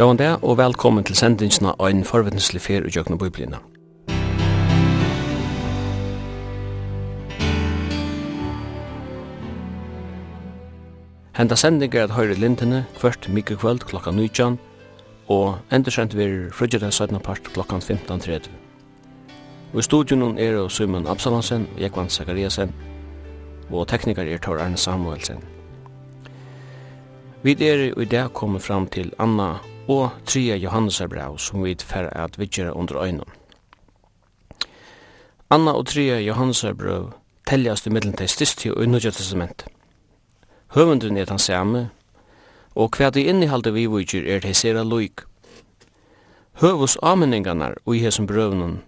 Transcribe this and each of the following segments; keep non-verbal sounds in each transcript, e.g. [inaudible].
Gåan det, og velkommen til sendingsna av en forvittneslig fer og jøkna biblina. Henda sending er at høyre lintene mykje kvöld klokka 19 og endursent vir frugera 17. part klokka 15.30. Og i studion er og Simon Absalonsen Jekvan Zakariasen og teknikar er Tor Arne Samuelsen. Vi er i dag kommet fram til Anna og 3. Johannesarbrau som vi fer at vidgjere under øynene. Anna og 3. Johannesarbrau teljast i middelen til stysti og unnudja testament. Høvendun er den samme, og hva de innehalde vi vujtjur er til sera loik. Høvus avmenningarnar og i hesum brøvnun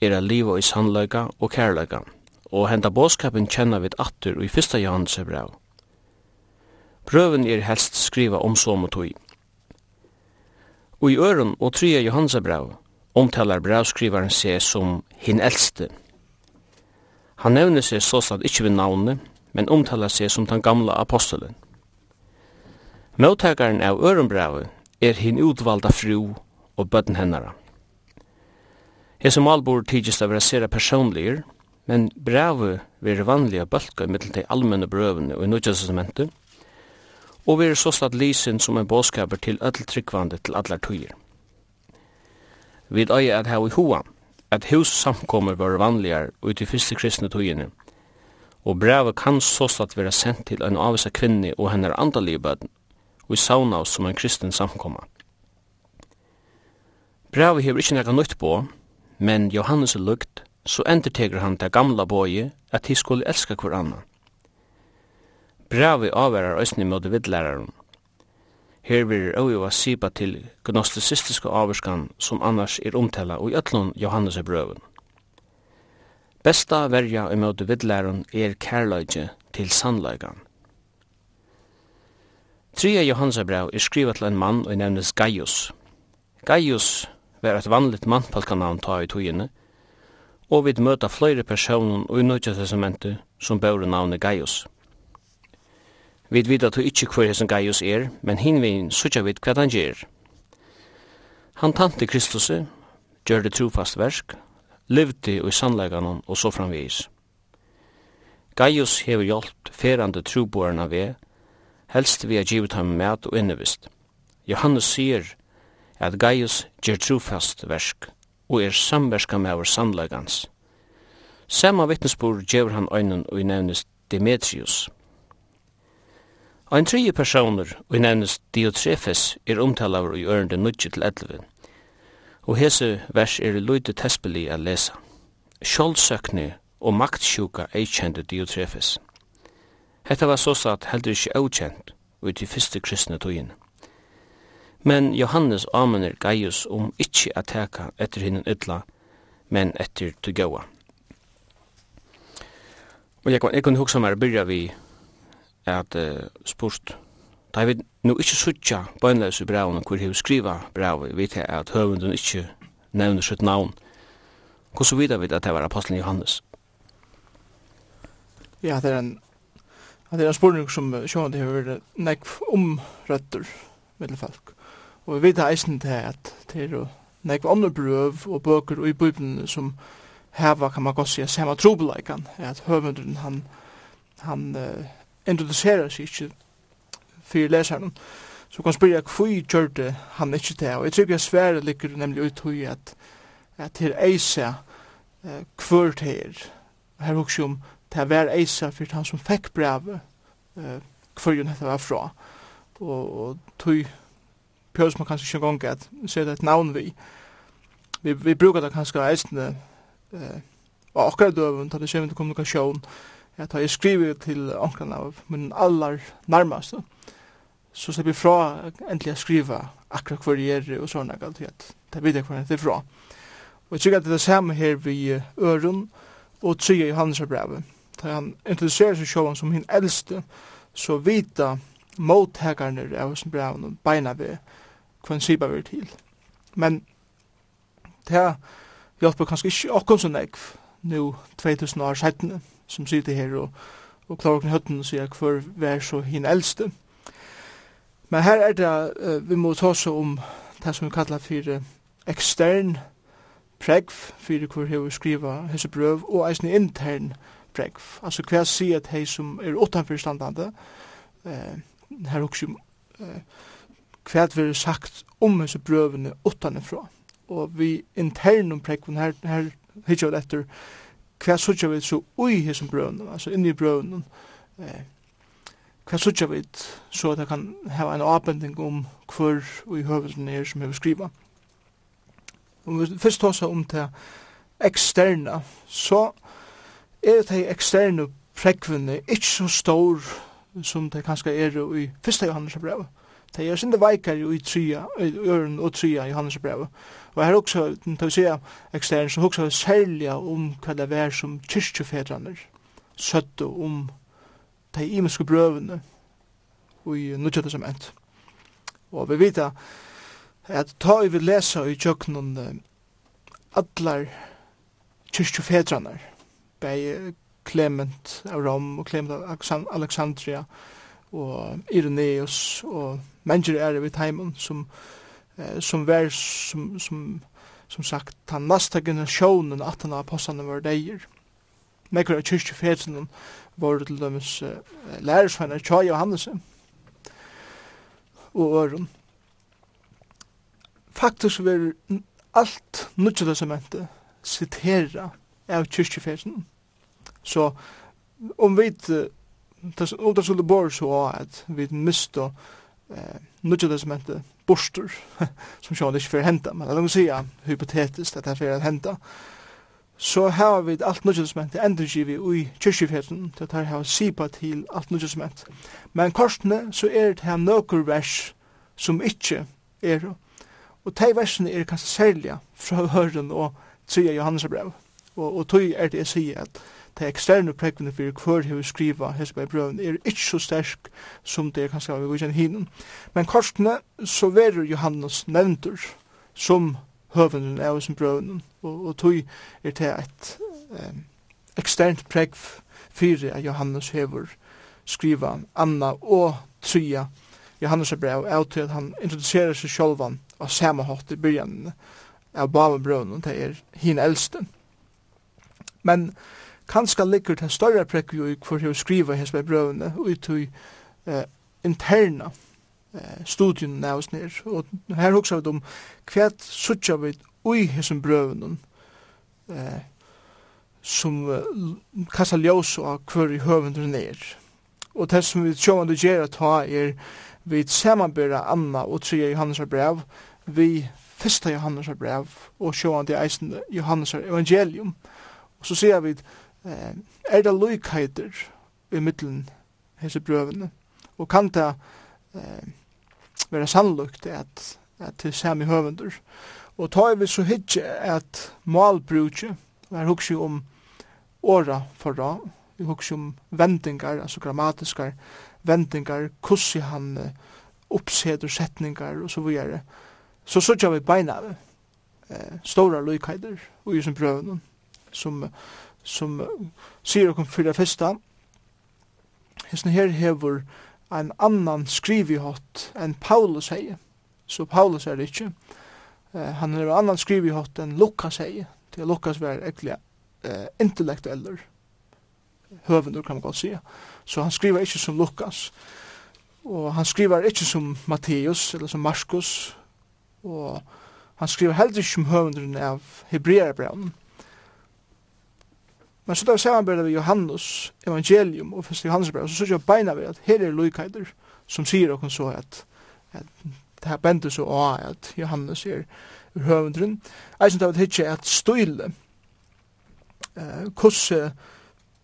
er a liva i sannløyga og kærløyga, og henda båskapen kjenna vid attur og i fyrsta Johannes brev. Brøven er helst skriva om som og tog. Og i øren og tria Johansabrav omtalar bravskrivaren seg som hin eldste. Han nevner seg såstad ikkje ved navnet, men omtalar seg som den gamla apostelen. Mottakaren av ørenbravet er hin utvalda fru og bøtten hennara. Hese malbor tidgjist av rasera personligir, men brevet vil vanliga bølka mittel til allmenne brøvene og i nødgjøsesmentet, og veri såstatt lysen som en båskaper til öll tryggvande til allar tøyer. Vid øye at hei hoa, at hus samkommer var vanligare ut i fyrste kristne tøyene, og brevet kan såstatt vera sendt til en avvisa kvinne og hennar andalige bøden, og i sauna oss som en kristen samkomma. Brevet hever ikkje nekka nøyt på, men Johannes er lukt, så enderteger han det gamla bøye at de skulle elska hver annan Bravi avverar òsni mot vidlæraren. Her vil er sipa til gnosticistiske avverskan som annars er omtala og i ötlun Johannes brøven. Besta verja imot vidlæraren er kærløyge til sannløygan. Tria Johannes brev er skriva til en mann og nevnes Gaius. Gaius var et vanligt mannfalkanavn ta i togene, og vi møta flere personer og i nødja testamentet som bør navnet Gaius. Vi vet at du ikke hver som Gaius er, men hinvin sutja vid hva han gjør. Han tante Kristus, gjør det trofast versk, levde i sannleggene og så framvis. Gaius hever hjelpt ferande troboarna ved, helst vi har givet ham mat og innevist. Johannes sier at Gaius gjør trofast versk og er samverska med vår sannleggans. Samma vittnesbord gjør han øynen og i nevnes Demetrius. Demetrius Ein tredje personer, og nevnes Diotrefes, er omtalaver i ørende nudje til 11. Og hese vers er løyde tespeli a lesa. Sjålsøkne og maktsjuka eikjente Diotrefes. Hetta var så satt heldur ikkje aukjent ut i fyrste kristne tøyen. Men Johannes amener Gaius om ikkje at teka etter hinnen ytla, men etter goa. Og jeg, jeg kunne hugsa meg å byrja vi at uh, spurt Da vi nu ikkje suttja bøgnleis i brevene hvor vi skriva brevet, vi til at høvunden ikkje nevner sitt navn. Hvordan vidar vi at det var apostelen Johannes? Ja, det er en, det er en spurning som sjåan det hever nekv omrøtter folk. Og vi vet eisen til at det er nekv andre brøv og bøker og i bøyblen som heva kan man godt si, samme trobeleikan, at høvunden han han uh, introducerar sig ikkje fyrir lesaren, så kan spyrja hvor gjør det han ikkje det, og jeg tror jeg svære ligger nemlig ut hui at at her eisa eh, kvart her, her hos om til var eisa for han som fikk brevet eh, kvarjon hette var fra, og, og tog pjøs man kanskje ikke en gang at se det et navn vi, vi, vi brukar det kanskje eisne eh, og akkurat døven, da det kommer til kommunikasjon, at jeg skriver til onkran av min allar nærmast, så slipper jeg fra endelig å skrive akkurat hver jeg er og sånn at det vet jeg hver jeg er fra. Og jeg tror at det er samme her vi Øren og Tria brevet. Da han introduserer seg sjåan som min eldste, så vita mottekarne av sin brev og beina ved hva han sier vi til. Men det hjelper kanskje ikke akkurat så nekv, nu 2000 år settene som sitter her og, og klarer åkken høtten og sier hver vær så hin eldste. Men her er det, uh, vi må ta oss om det som vi kallar for ekstern pregv, for hvor vi skriva hese brøv, og eisen intern pregv. Altså hva sier at hei som er utanfyrstandande, uh, her også uh, hva vi har sagt om hese brøvene utanifra. Og vi intern om her, her hittar vi etter hva sutja vi så ui hesum brøvnum, altså inni i brøvnum, eh, hva sutja vi så at jeg kan hava en avbending om hver ui høvelsen er som hefur skriva. Om vi fyrst tåsa om det eksterna, så er det eksterne prekvene ikke så stor som det kanskje er i første Johannes brevet. Det er sinde veikar i tria, i øren og tria i Johannes brev. Og her også, tar vi se ekstern, så også særlig om hva det er som kyrkjefedrarne, søtte om de imenske brøvene i Nudja Testament. Og vi vet at ta vi vil lesa i tjøkkenen allar kyrkjefedrarne, bei Clement av Rom og Clement av Alexandria og Ireneus og mennesker er ved heimen som, eh, som vær, som, som, som sagt, den neste generasjonen at han apostlene var deier. Mekker av kyrkjefetene var til dømes eh, lærersvenner Tjai og Hannese og Øren. Faktisk var alt nødvendig testamentet sitera av kyrkjefetene. Så om vi om det skulle bare så at vi miste eh nudge det som inte borster som själva inte för henta men låt oss säga hypotetiskt at det för henta så har vi alt nudge det som inte til sig vi i kyrkjefjärden till att här har sipa til alt nudge som inte men korsene så er det her några vers som ikkje er og de versene er kanskje særlig fra [laughs] høren og tria Johannes brev og, og tog er det jeg sier at de eksterne prekvene for hver hver skriva Hesberg brøven er ikke så sterk som det er kanskje vi går kjenne hinen. Men korsene så verer Johannes nevntur som høvenen av sin brøven og, og tog er det et um, eksternt prekv fyrir at Johannes hever skriva Anna og Tria Johannes er brev av til at han introducerer seg sjolvan av samme hatt i byrjan av Bama brøven og det er hin eldste. Men kanska ligger til større prekk i hvor jeg skriver hans med brøvene ut i eh, interna eh, studien nævst nir Og her hoksa vi om hva suttja vi ui hans brøvene eh, som eh, kassa ljós og hver i høvendur nir Og det som vi sjåan du gjerra ta er vi samanbyrra Anna og 3 Johannes brev vi fyrsta Johannes brev og sjåan det eisen Johannes evangelium. Og så ser vi er det loikheiter i middelen hese brøvene, og kan det eh, være sannlukt at, at det er samme høvendur. Og ta vi så hitje at malbrukje, er hukse om åra forra, vi hukse om vendingar, altså grammatiskar vendingar, kussi han eh, uppseder setningar og så vidare. Så sutja vi beina vi eh, stora loikheiter og i som brøvene, som eh, som sier okkur fyrir fyrsta. Hesten her hevur en annan skrivihått enn Paulus hei. Så Paulus er det ikkje. Uh, han er en annan skrivihått enn Lukas hei. Til Lukas var egentlig uh, intellektueller høvendur kan man godt sige. Så han skriver ikkje som Lukas. Og han skriver ikkje som Matteus eller som Markus. Og han skriver heller ikkje som høvendurinn av Hebreerbrevnen. Men så tar vi samarbeid ved Johannes evangelium og første Johannes brev, så sier jeg beina ved at her er loikheiter som sier okkur så at, at det her bender så å at Johannes er høvendrun. Jeg synes det var ikke at støyle eh, kosse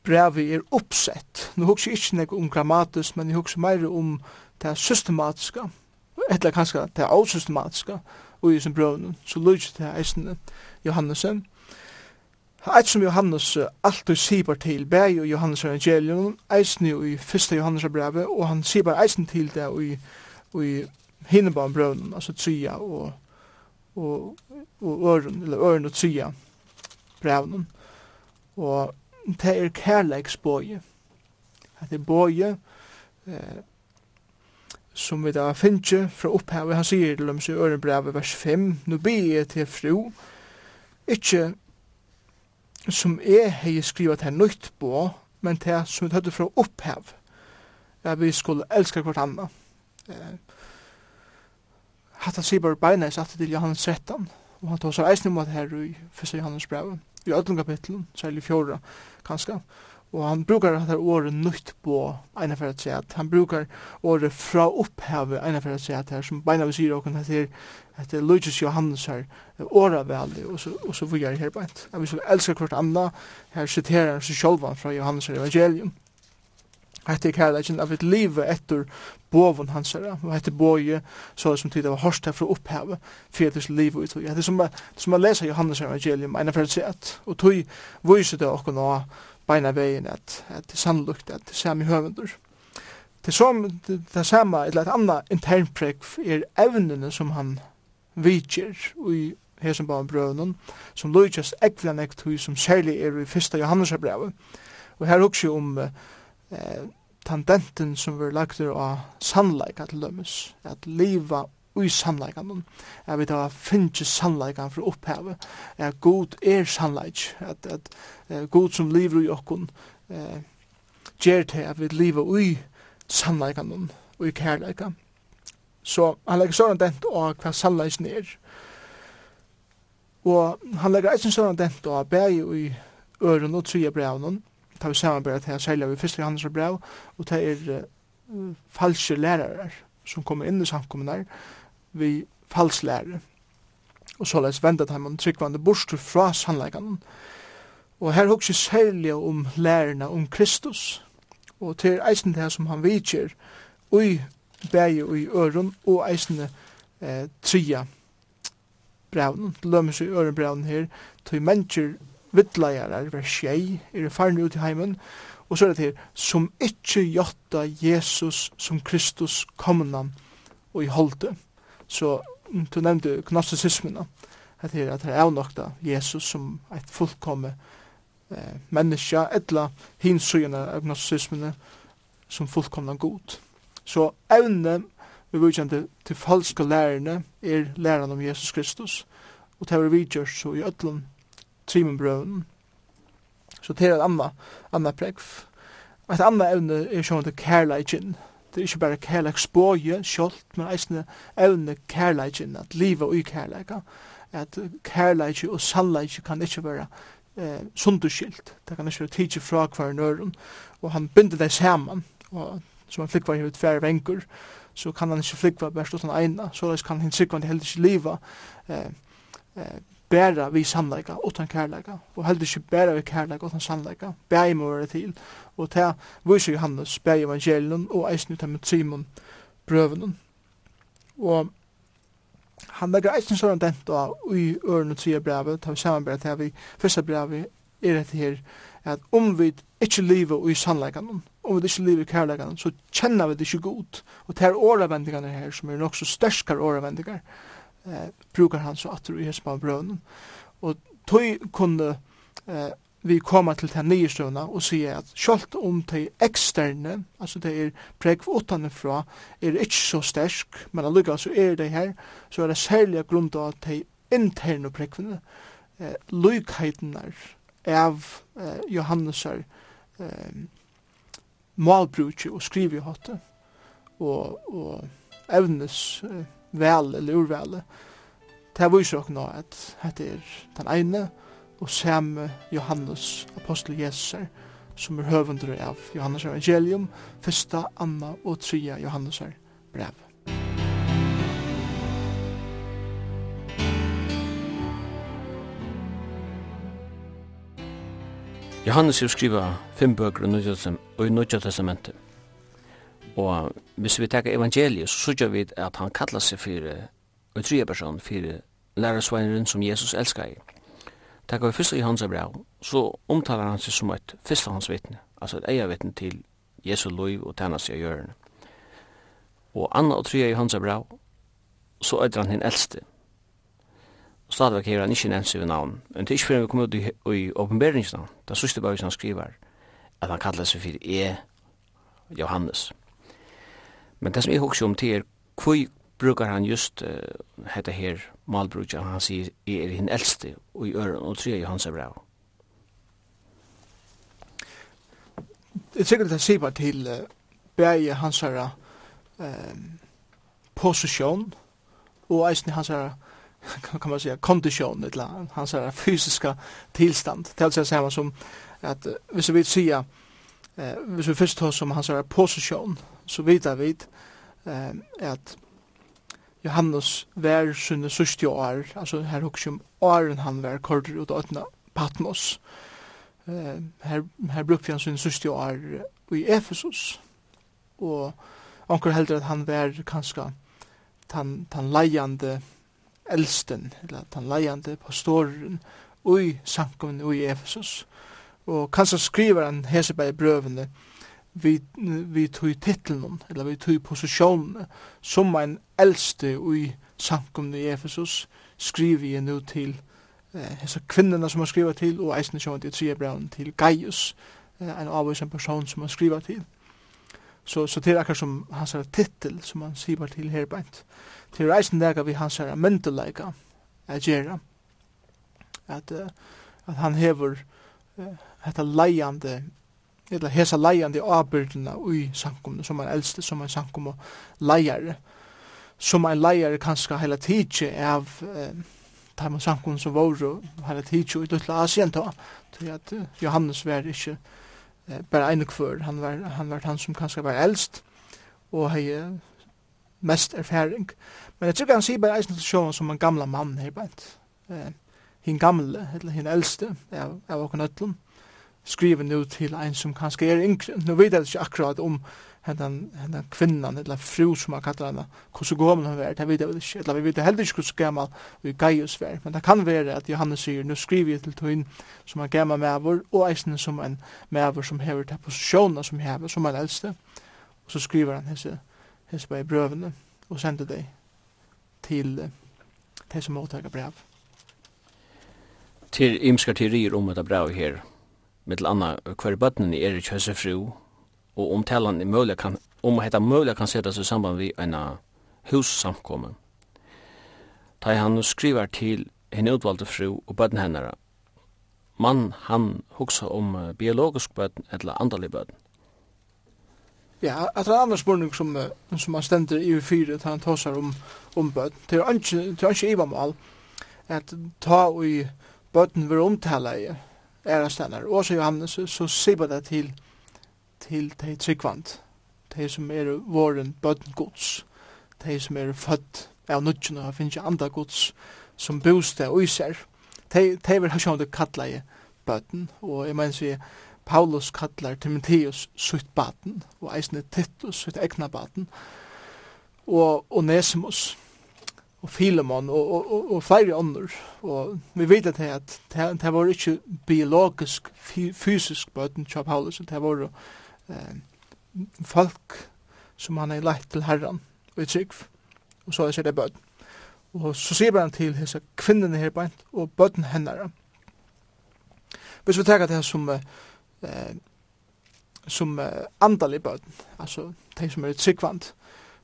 brevi er oppsett. Nå hugsa jeg ikke nek om grammatisk, men jeg hugsa meir om det systematiska, eller kanskje det asystematiska, og i sin brøvnen, så lukk det eisen Johannesen. Eit som Johannes alltid sibar til bæg og Johannes evangelion, eisen i fyrsta Johannes brevet, og han sibar eisen til det i, i hinnebarnbrøvnen, altså tria og, og, og øren, eller øren og tria brevnen. Og det er kærleiksbåje. Det er bøye eh, som vi da finner fra opphavet. Han sier til dem i øren brevet vers 5, «Nå be jeg til fru, ikkje som jeg har skrivet til nøyt på, men til som vi tøtte fra opphev, at vi skulle elske hvert annet. Eh, Hatta sier bare beina i satt til Johannes 13, og han tar seg eisen om at her i 1. Johannes brev, i ødlunga kapitlen, særlig fjorda, kanskje, Og han brukar det här året nytt på ena for att säga att han brukar året fra opphavet ena for att säga att här som beina vi sier och han heter heter Lucius Johannes her, året veldig, og så og så vidare här på ett. Jag vill så älskar kvart her här han seg själva fra Johannes her evangelium. Hette er kærleikin av et liv etter bovun hans herra, og hette boje, så som tid av hørst herfra opphavet, fyrtis liv ut. Det er som, som man leser Johannes evangelium, enn er fyrir at, og tog viser det okkur nå beina vegin at, at det sannlukt at det er høvendur. Det som det sama eller et anna internprekk, er evnene som han vitjer i Hesenbaum brøvnun som løytjast ekvelen ektu som særlig er i fyrsta Johannes brevet. Og her hugsi om eh, tandenten som vi lagt av sannleika at lømmes, at liva ui sannleikan. Jeg vet at finnes sannleikan for opphavet. er god er sannleik. At, at god som lever i okkun eh, gjer til at vi lever ui sannleikan og i kærleikan. Så han legger sånn dent av hva sannleikan er. Og han legger eisen sånn dent av bæg i øren og tria brevnen. Ta vi samarbeid til særlig vi første hans brev og det er uh, falske lærere som kommer inn i samkommunar vi falslære. Og så lest venda dem om tryggvande borster fra sannleikan. Og her hugsi særlig om lærerne om Kristus. Og til eisen det som han vidtjer, ui bægi ui øren og eisene eh, tria brevnen. Lømmes i ørenbrevnen her, til mennesker vittleier vers 6, er farne ut i heimen, og så er det her, som ikkje jotta Jesus som Kristus komna og i holde så du nevnte gnosticismen at det er at det er avnokta Jesus som et fullkomme eh, menneske etla hinsøyene av gnosticismen som fullkomna god så evne vi vujkjente til falske lærerne er lærerne om Jesus Kristus og det var vidgjørt så i ötlun trimenbrøven så det er et anna anna prekv et anna evne er sjående kærleikinn. Det er ikke bare kærleik spåje, kjolt, men eisne evne kærleikin, at livet og kærleika. At kærleik og sannleik kan ikke være eh, sunderskilt. Det kan ikke være tidsi fra hver nøren. Og han binder det saman, og som han flikvar i utfære vengur, så kan han ikke flikva bare stått han eina, så kan han sikva han heller ikke liva. Eh, eh, bæra vi sannleika utan kærleika, og heldur ikkje bæra vi kærleika utan sannleika, bæg må være til, og ta viser Johannes, bæg evangelien, og eisen ut med Simon, brøvenen. Og han legger eisen sånn dent da, i ørene tida brevet, ta vi samarbeid til vi, første brevet er etter her, at om vi ikke lever i sannleikan, om vi ikkje liva i kærleikan, så kjenner vi det ikkje god, og det er åravendingene her, som er nok så størskar åravendingar, eh, brukar han så atter i hespa brønnen. Og tøy kunne eh, vi koma til den nye støvna og sier at sjølt om de eksterne, altså det er pregv utanifra, er ikke så stersk, men allukka så er det her, så er det særlig grunn av at de interne pregvene, eh, lykheitene av eh, Johannes eh, malbrukje og skrivehotte og, og evnes eh, vel eller urvel. Det er viser oss nå at dette er den ene og samme Johannes apostel Jesus som er høvendur av Johannes evangelium, fyrsta, anna og tria Johannes brev. Johannes er skriva fem bøker og nødja testamentet. Og hvis vi teker evangeliet, så sørger vi at han kallar seg for en tredje person, for lærersveineren som Jesus elskar i. Teker vi først i hans brev, så omtalar han seg som et førstehåndsvittne, altså et eier vittne til Jesu lov og tjenest i hjørnet. Og Anna og tredje i hans brev, så er han hinn eldste. Og stadigvæk er han ikke nevnt seg ved navn, men det er ikke før vi kommer ut i, åpenberingsnavn, da er sørste bare han skriver, at han kallar seg for E. Johannes. Men det som jeg husker om til er, hvor brukar han just uh, hette her malbrukja, han sier, jeg er hinn eldste, og i øren, og tre i hans er bra. Det er sikkert at jeg til uh, Bæge hans er um, posisjon, og eisen hans er kan man säga kondition eller hans här fysiska tillstånd det alltså samma som att hvis vi vill säga eh hvis vi först tar som hans här position så vita vit eh, at Johannes var sunne sørste år, altså her hukse om åren han vær kordur ut av Patmos. Eh, her, her brukte han sunne sørste år i Efesus, og anker heldur at han vær kanska tan, tan leiande elsten, eller tan leiande pastoren, ui sankumne ui Efesus. Og kanska skriver han hese brøvene, vi, vi tog titlen, eller vi tog posisjonen, som en eldste i samkomne i Efesus, skriver vi nu til eh, hessa kvinnerna som har skriver til, og eisen sjående i tre braun til Gaius, eh, en avvisen person som har skrivit til. Så, så det er som hans her titel, som han skriver til her beint. Til reisen der vi hans her myndelega er gjerra, at, at han hever eh, hetta leiande eller hesa leiande avbyrdena ui samkomne, som er eldste, som en samkomne leiare, som er leiare kanska heila tidsi av eh, taim samkomne som voru heila tidsi ui Lutla Asien ta, til at uh, Johannes var ikkje eh, bare einu kvör, han var, han var han som kanska var eldst, og hei mest erfaring. Men jeg tror han sier bare eisen til sjåan som en gamla mann her bænt. Eh, hin gamle, eller hin eldste, av, av okkur nøtlum skriver nu til ein som kanskje er yngre, nu vet jeg ikke akkurat om hendan, hendan kvinnan, eller fru som har kallat henne, hvordan gammel hun var, det vet jeg ikke, eller vi vet heller ikke hvordan gammel vi Gaius var, men det kan være at Johannes sier, nu skriver jeg til tøyen som er gammel mever, og eisen som en mever som hever til posisjonen som hever, som er eldste, og så skriver han hese, hese bare brøvene, og sender det til de som mottaker brev. Til imskar teorier om dette brev her, mittel anna hver bøtnen er i kjøsefru, og om talan er mulig kan, om hetta mulig kan setas i samband vi en hussamkomme. Ta han skriver til henne utvalgte fru og bøttene hennara, mann han hugsa om biologisk bøtten eller andalig bøtten. Ja, at det er andre spurning som, som han stender i fire, at han tåsar om, om bøtten. Det er ikke, det er at ta i bøtten vi omtala i, ære stedner, også Johannes, så sier det til, til de tryggvand, de som er våren bøtten gods, de som er født av nødgjene, og finnes ikke andre gods, som bostad og iser, de, de vil ha sjående kalla i bøtten, og jeg mener sier, Paulus kallar Timotheus sutt baten, og eisne Titus sutt egna baten, og, Onesimus, og Filemon og, og, og, og flere ånder. Og vi vet at det, det, det var ikke biologisk, fysisk bøten til Paulus, det var eh, folk som han har lagt til Herren og i trygg, og så er det bøten. Og så sier han til hese kvinnerne her bøten og bøten henne. Hvis vi tenker det som, eh, som eh, andalig bøten, altså de som er tryggvand,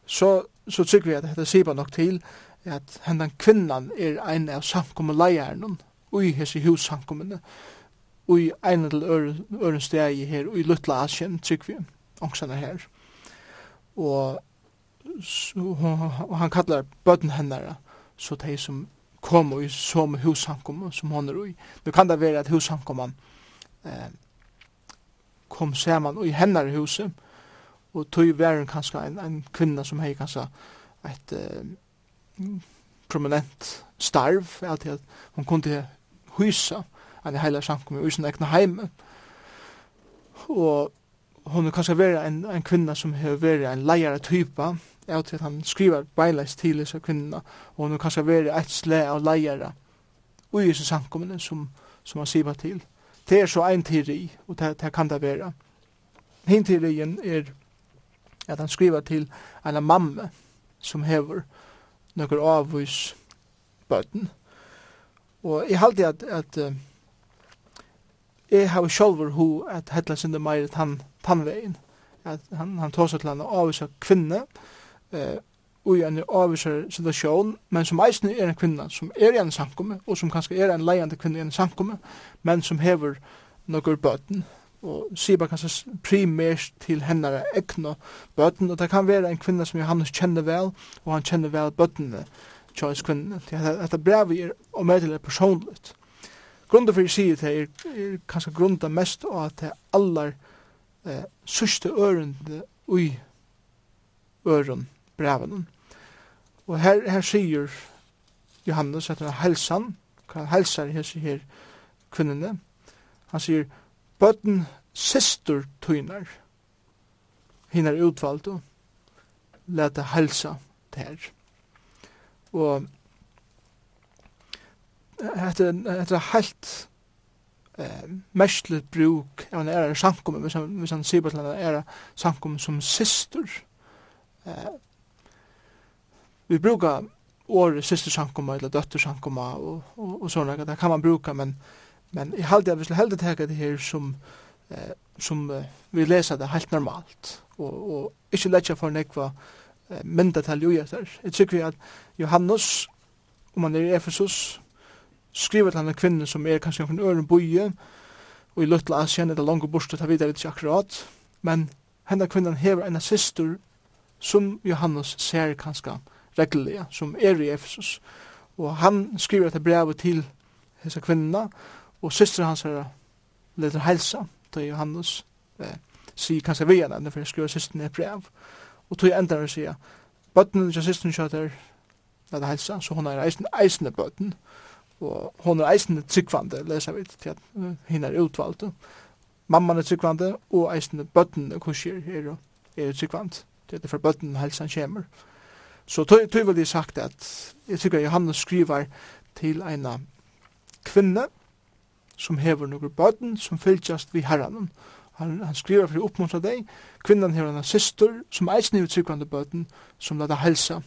så, så tykker vi at det sier nok til at hendan kvinnan er ein av samkommuleieren ui hese hussamkommene ui ein til øren stegi her ui Lutla Asien, Tryggvi, ångsana her. Og så, og han kallar bøtten hennara så de som kom ui som hussamkommene som hon er ui. Nu kan det være at hussamkommene eh, kom saman ui hennar huset og tog væren kanskje en, en kvinna som hei kanskje et eh, prominent starv, at hon kunde hysa en heila samkommi i sin egna heime. Og hon er kanskje vera en, en kvinna som har vera en leiare typa, av til at han skriver beinleis til disse kvinna, og hon er kanskje vera et sle av leiare ui sin samkommi som, som han sier til. Det er så ein teori, og det, det kan det vera. Hin teorien er at han skriver til en mamme som hever nokkur avvis bøtten. Og jeg halte at, at uh, jeg har sjolver ho at hetla sinde meir tann, tannveien. At han, han tås til han avvisa kvinne Eh ui en avvisar situasjon, men som eisne er en kvinna som er i en samkomme, og som kanskje er en leiande kvinna i en samkomme, men som hever nokkur bøtten og sier bare kanskje primært til hennara egna bøtten, og det kan være en kvinne som Johannes kjenner vel, og han kjenner vel bøttene hans kvinne. Dette brevet er og medelig personligt. Grunden for å si det er, er kanskje grunden mest av at det er aller eh, sørste ørende ui øren breven. Og her, her sier Johannes at han helsan, han helsar hese her kvinnene. Han sier, Bøtten sestur tøynar, hinar og leta halsa ter. Og etter hetta helt eh mestlet bruk av en era samkommun við sam við sam en era sankum som syster Eh vi brukar or systur sankum eller dotter sankum og og, og såna det kan man bruka men men i halda við heldig teka det her som eh, som eh, vi leser det helt normalt, og, og ikke lett for nekva eh, mynda til jojeter. Jeg tykker vi at Johannes, om han er i Efesus, skriver til han en kvinne som er kanskje en øren boie, og i Lutla Asien er det langt bort til å ta videre til akkurat, men henne kvinnen hever en sister som Johannes ser kanskje reglelig, som er i Efesus. Og han skriver etter brevet til hessa kvinna, og syster hans er leder helsa, ta Johannes eh, sier kanskje vi henne for jeg skriver sisten et brev. Og tog enda og sier bøtten til sisten kjøter at det helsa så hun er eisende, eisende bøtten. Og hon er eisende tryggvande leser vi til at hun er utvalgte mamman er tryggvande og eisende bøtten kursier er, er tryggvande til at det er for bøtten helsan kommer. Så tog, tog vel de sagt at jeg tykker Johannes skriver til en kvinne som hever nokre bøten som fylgjast vi herranen. Han, han skriver for å oppmuntra deg. Kvinnan hever en syster som eisen i tryggvande bøten som lada helsa.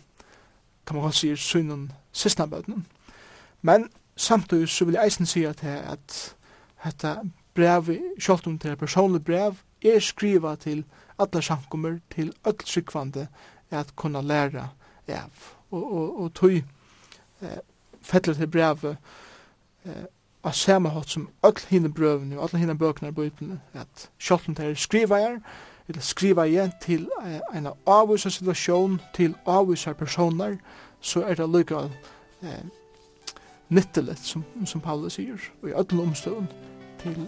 Kan man godt si, synen sistna bøten. Men samtidig så vil jeg eisen si at, at dette brev, sjålt om det er personlig brev, er skriva til alle samkommer, til öll tryggvande at kunna læra av. Og, og, og tog eh, fettler til brevet eh, av samme hatt som alle hinne brøvene og alle hinne bøkene i bøypene, at selv om det er skriveier, eller skriva igjen til en avvisa situasjon, til avvisa personer, så er det lykka eh, nyttelet, som, som Paulus sier, og i alle omstøven til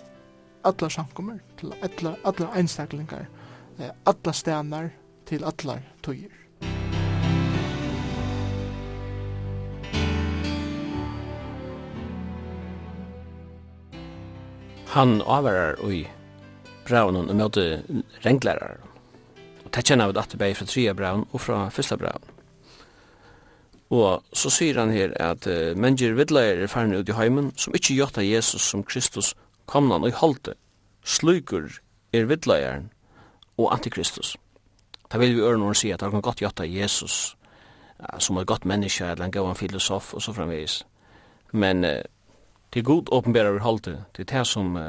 alle samkommer, til alle, alle einstaklingar, eh, alle stenar, til alle tøyer. han avvarar i braun og møte renglærar. Og det kjenner vi datter bei fra tria braun og fra fyrsta braun. Og så sier han her at uh, mennesker vidleier er ferne ut i heimen som ikke gjøtta Jesus som Kristus komnan og halte. Slugur er vidleieren og antikristus. Da vil vi ørne og si at han kan godt gjøtta Jesus uh, som er godt menneske eller en gavan filosof og så framvis. Men uh, til god åpenbærer holdet, til det som uh,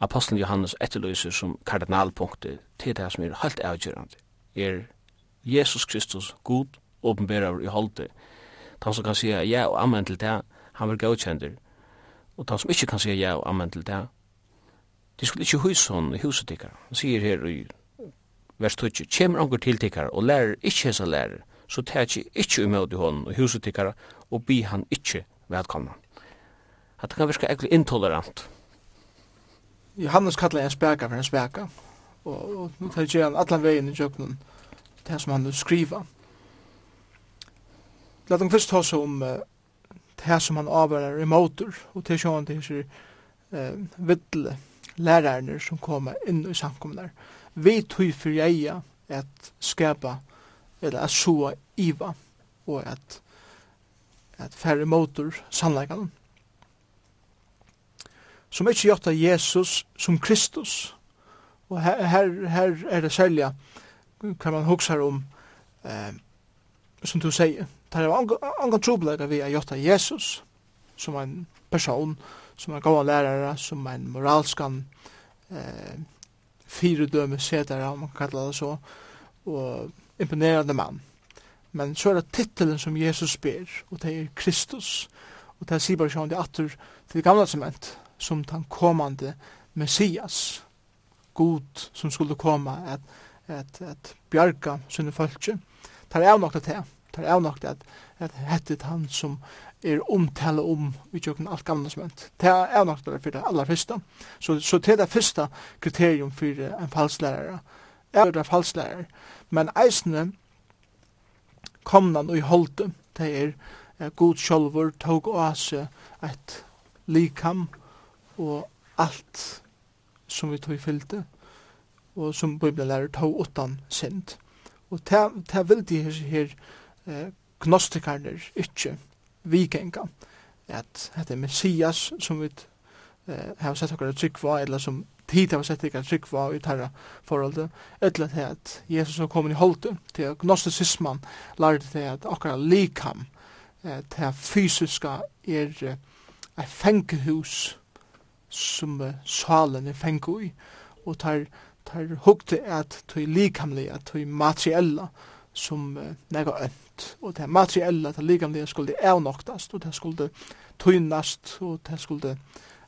apostelen Johannes etterløser som kardinalpunktet, til det som er helt avgjørende, er Jesus Kristus, god åpenbærer i holdet. Han som kan sige ja og amen til det, han vil godkjender. Og han som ikke kan sige ja og amen til det, de skulle ikke huse hon i huset tikkar. Han sier her i vers 20, kjemmer anker til tikkar og lærer ikke hesa lærer, så tar ikke ikke imot i hon i huset tikkar og bi han ikke velkomna at det kan virka egentlig intolerant. Johannes kallar en speka for en speka, og, og nu tar jeg han allan vegin i jøknun det som han vil skriva. Lad dem først ta seg om uh, det som han avhører i motor, og til sjåan til hans uh, vidle lærerne som kommer inn i samkommunar. Vi tog for jeg at skapa, eller at så iva, og at, at færre motor sannleikene som ikke gjør Jesus som Kristus. Og her, her, her er det særlig hva man husker om, eh, som du sier, det er angan trobladere vi er gjør Jesus som en person, som en gav lærare, som en moralskan eh, fyredømme setare, om man kallar det så, og imponerande mann. Men så er det titelen som Jesus ber, og det er Kristus, og det er Sibar Sjøen, det er atter til det gamla cement, som den kommande Messias. God som skulle komma at, at, at bjarga sinne fölkje. Det er avnokta til. Det er avnokta at, at hettet han som er omtale om vi tjøkken alt gamle som hent. Det er avnokta det for det aller første. Så, så til det første kriterium for en falslærer er det falslærer. Men eisne komnan og holdt det er god sjolvor tog oase et likam, og alt som vi tog fyllte, og som Bibelen lærer tog utan synd. Og det vil de her, her eh, gnostikarner ikke vikenga, at det er Messias som vi eh, har sett akkurat trygg var, eller som tid har sett akkurat trygg var i tarra forholdet, eller til at Jesus har kommet i holdet, til at gnostisisman lærte det at akkurat likam, eh, det fysiska er eh, fengehus, som uh, salen er fengu i, og tar, tar hukte at tøy likamlige, at tøy materiella, som uh, nega ønt, og det materiella, det likamlige skulle avnoktast, og det skulle tøynast, og det skulle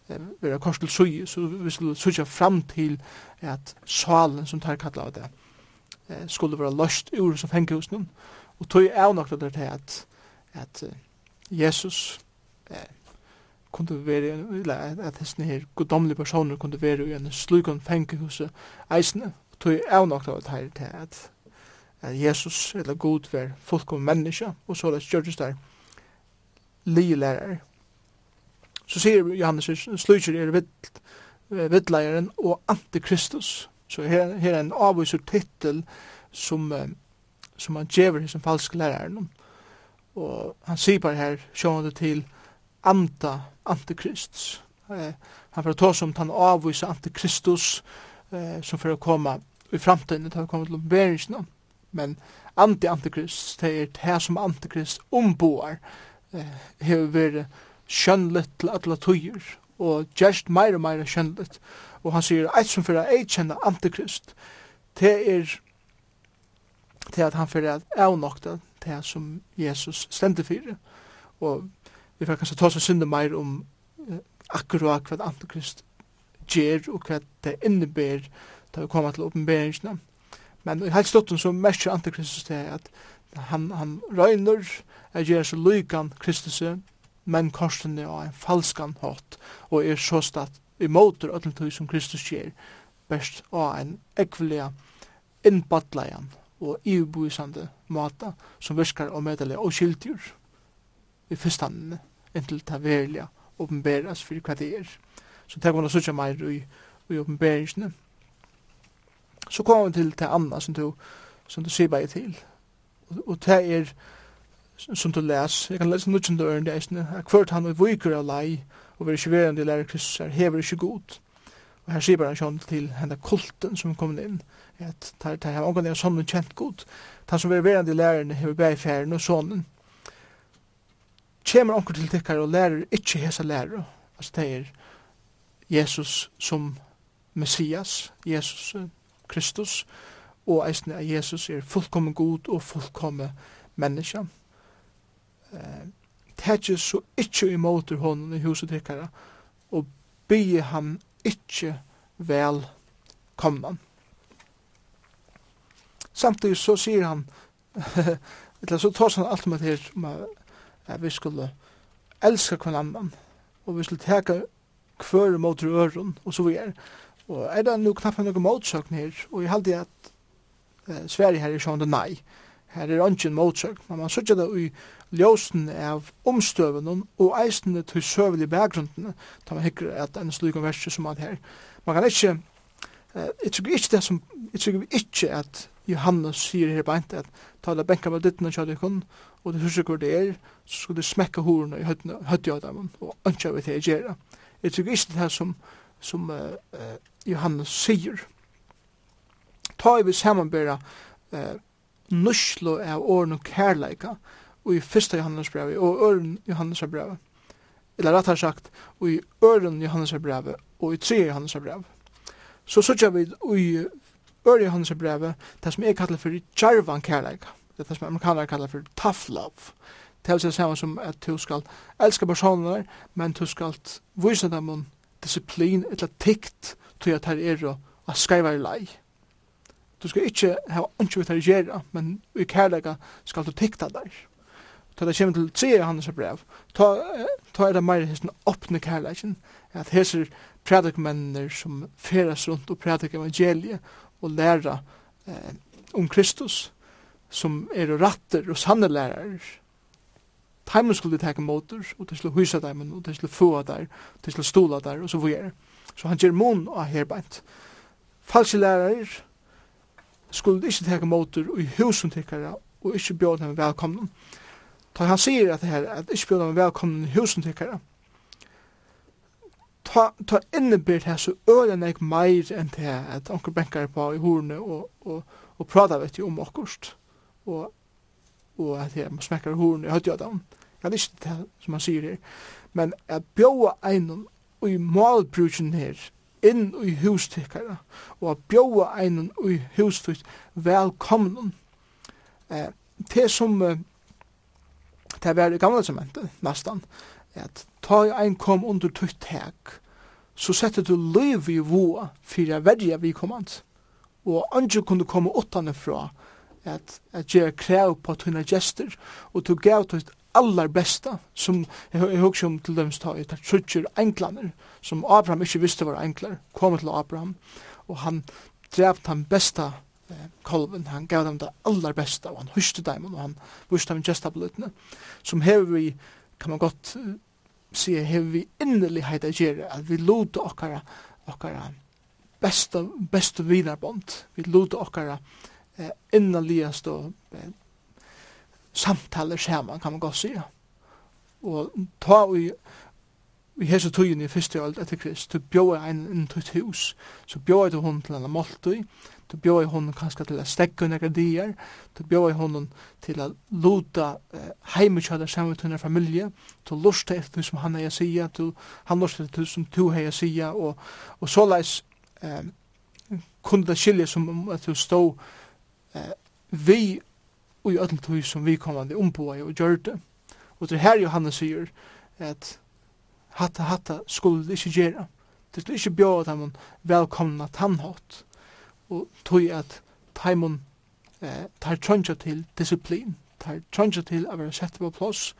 uh, være kors til sui, så vi skulle sutja fram til at salen, som tar kalla av det, uh, skulle være løst ur som fenguhusen, og tøy avnoktast det at, at uh, Jesus, uh, kunde være, eller at hesten her godomlige personer kunde være i en slukon fengehuse eisne, og tog av nok av det til at, at Jesus eller god, var fullkom menneske, og så det gjørtes der li lærer. Så sier Johannes, sluker er vidt, vittleieren og antikristus. Så her, her er en avviser titel som, som han gjever som falsk læreren. Og han sier bare her, sjående til anda antikrist. Eh, han får ta som han avvisa antikristus eh, som får komma i framtiden, han kommer til beringsna. Men anti-antikrist, det er det som antikrist omboar, eh, hever vært skjønnligt til alle tøyer, og gjerst meir og meir skjønnligt. Og han sier, eit som fyrir eit kjenne antikrist, det er til at han fyrir at avnokta det som Jesus stendte fyrir. Og vi får kanskje ta oss synde meir om uh, akkurat hva Antikrist gjer og hva det innebär da vi kommer til åpenberingsna. Men i helst dotten så merker Antikristus til at han, han røyner er gjer så lykan Kristus men korsen er en falskan hatt og er så statt i motor öllum tog som Kristus gjer best av en ekvelia innbattleian og iubuisande mata som virkar og medelige og skiltjur i fyrstandene, inntil ta verlige åpenberes for hva det er. Så det kan å sørge meir i, i åpenberingene. Så kommer vi til det andre som du, som du sier bare til. Og, og det er som du les, jeg kan lese nødvendig øren det eisne, at hvert han og viker av lei, og vi er ikke verifiverende lærer Kristus er hever ikke god. Og her sier bare han sånn til henne kulten som kom inn, at det er omgang er sånn kjent god. Han som er verifiverende lærerne hever bare færen og sånnen, kommer onker til tikkar og lærer ikkje hesa lærer, altså det er Jesus som Messias, Jesus Kristus, og eisne at Jesus er fullkommen god og fullkommen menneske. Eh, Tætje så ikkje imot honom i huset tikkara, og bygge han ikkje vel komman. Samtidig så sier han, [laughs] eller så tar han alt om at her, at at vi skulle elska kvann annan, og vi skulle teka kvör mot røren, og så videre. Og er det nu knappt noen motsøkn her, og jeg halde at eh, Sverige her er sjående nei. Her er ungen motsøkn, men man sørger det i ljósen av omstøvene og eisene til søvelige bakgrunden, da man hikker at en slik verset som man her. Man kan ikke, eh, jeg tror ikke det som, jeg tror ikke at Johannes sier her beint at tala benka med dittene kjødikon, og det husker hvor det er, så skulle det smekka horene i høtti av dem, og ønska vi til å gjøre. Jeg tror ikke det her som, som uh, uh, Johannes sier. Ta i vi samanbæra uh, nuslo av åren og kærleika, og i fyrsta Johannes brev, og øren Johannes brev, eller rett har sagt, og i øren Johannes brev, og i tre Johannes brev, Så sørger vi i øren Johannes brevet, det som jeg kallar for kjærvan kærleika det er det som amerikanere kallar for tough love. Det er det samme som at du skal elska personer, men du skal vise dem om disiplin, eller tikt, til at her er å skriva i lei. Du skal ikke ha ønske vidt gjøre, men i kærlega skal du tikta der. Ta det kommer til tre hans brev, ta, ta er det mer hesten åpne kærlegen, at heser predikmennene som feras rundt og predik evangeliet og læra eh, om Kristus, som er ratter og sanne lærere. Taimen skulle teka motor, og de skulle hysa dem, og de skulle få der, og de skulle stola der, og så videre. Så han ger mån av herbeint. Falske lærere skulle ikke teka motor i husen tikkara, og ikke bjóð dem velkomne. Ta han sier at det her, at ikke bjóð dem velkomne i husen tikkara, ta, ta innebært her så ølen jeg meir enn det at onkel benkar på i horne og, og, og prata vet jo om okkurst og, og at jeg må smekker horen i høytjødene. Jeg lyst til det som han sier her. Men jeg bjåa einon og i malbruken her, inn i hustikkerne, og at bjåa einon og i hustikkerne, velkommen. Eh, det som eh, det var i gamle sementet nästan, at ta ein kom under tutt hek, så setter du liv i voa fyrir verja vi kommand, og andre kunne komme åttane fra, at, at gjøre krav på tunna gester, og du gav tøyt allar besta, som jeg husker om til dem stod, at trutjer englander, som Abraham ikke visste var englar, kom til Abraham, og han drept han besta eh, kolven, han gav dem det allar besta, og han huste dem, og han vuste dem gestablutene, som hever vi, kan man godt uh, si, hever vi innelighet a gjerra at vi lode okkara, okkara besta, besta vinarbond, vi lode okkara, eh, innanligast og eh, samtaler saman, kan man godt sige. Og ta vi vi hese tøyen i første åld etter Krist, du bjóa ein inn til et hus, så bjóa du hon til en måltøy, du bjóa hon kanskje til a stekka nekka dier, du bjóa hon til a luta eh, heimutjada saman til familie, du lusta etter som han hei sia, du han lusta etter som du hei sia, og, og såleis eh, kunne det skilje som at du stod eh, vi og i öllum tog som vi kommande omboa og gjør det. Og det her Johannes sier at hatta hatta skulle det ikke gjøre. Det skulle ikke bjóða dem velkomna tannhått og tog at taimon eh, tar trøndja til disiplin, tar trøndja til å være sett på plås,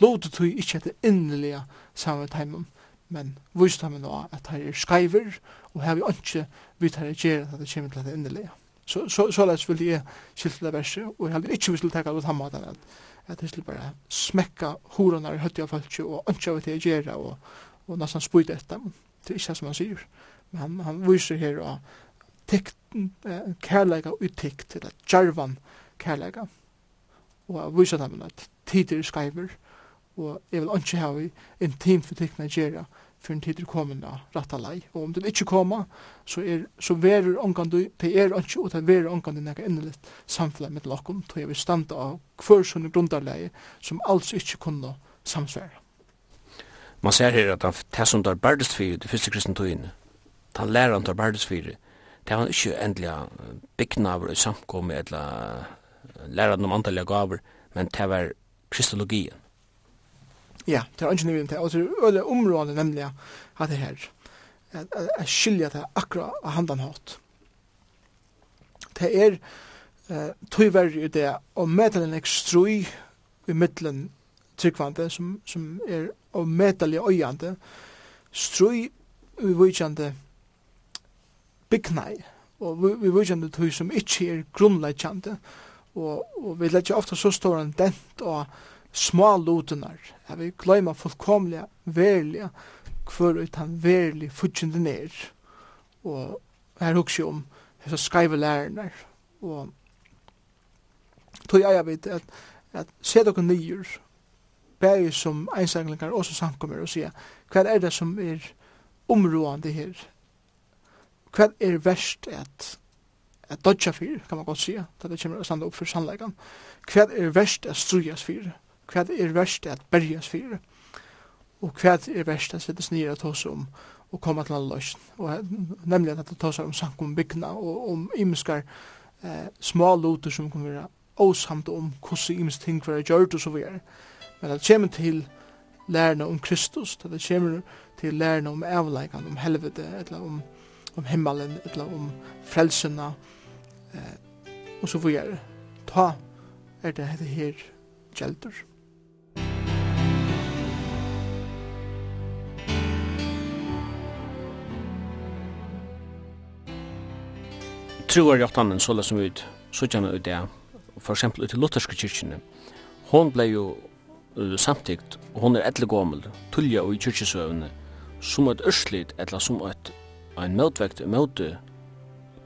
låter tog ikke etter innelige samme taimon, men viste dem nå at tar er skreiver og her vi ikke vidt her gjerne at det kommer til det innelige. Så, så, så lest vil jeg skilta verset, og jeg heller ikke vil tiltakka det samme måten, at, at det skulle bare smekka horene i høttet av folk, og ønska vi til å gjøre, og, og nesten spyde etter dem. Det er ikke som han sier. Men han, han viser her og tikt, eh, kærleika og tikt, eller jarvan kærleika, og han viser dem at tider skreiver, og jeg vil ønska ha vi intimt for tiktene gjøre, for en tid er kommet rett lei. Og om det ikke kommer, så, er, så verer omgang du, det er ikke, og det verer omgang du nekka innelitt samfunnet med lakken, til jeg vil standa av hver sånne grundarleie som alls ikke kunne samsvære. Man ser her at det som tar bærdest fyrir, det første kristne togene, det han tar bærdest fyrir, det han ikke endelig byggnaver av samkommet, eller læreren om antallet gaver, men det var kristologien Ja, det er ikke til, Og det er området nemlig at det her. At skilja det akkurat av handan hatt. Det er eh, tøyverri i det og medelen er ekstrui i middelen tryggvande som, som er og medelig øyande strui i vujkjande byggnei og vi vujkjande tøy som ikke er grunnleggjande og, og vi legger ofta så stor en dent og små lutenar, at vi gløyma fullkomlega, verilega, hver ut han verilig futsjende ned. Og her hugsi om hessa skreive lærernar. Og tog jeg vet at, at se dere nyer, bæg som einsanglingar og som samkommer og sier, hva er det som er områdande her? Hva er verst at at dodja fyrir, kan man godt sige, da det kommer å standa opp for sannleikan. Hva er verst at strujas fyrir? hva er verst at bergjens fyrir, og hva er verst at sittes nere at hos om og komme til alle løsning. Og nemlig at det tar seg om sank om byggna og om imenskar eh, små loter som kan være åsamt om hvordan imensk ting var gjørt og så videre. Men det kommer til lærerne om Kristus, det kommer til lærerne om avleikene, om helvete, eller om, om himmelen, eller om frelsene, eh, og så videre. Ta er det her gjelder. truar jottanen så som ut, så kjenner ut det, for eksempel ut i lutherske kyrkjene, hon ble jo samtikt, og hon er etle gommel, tullja og i kyrkjesøvne, som et ørslit, etla som et, en møtvekt, møte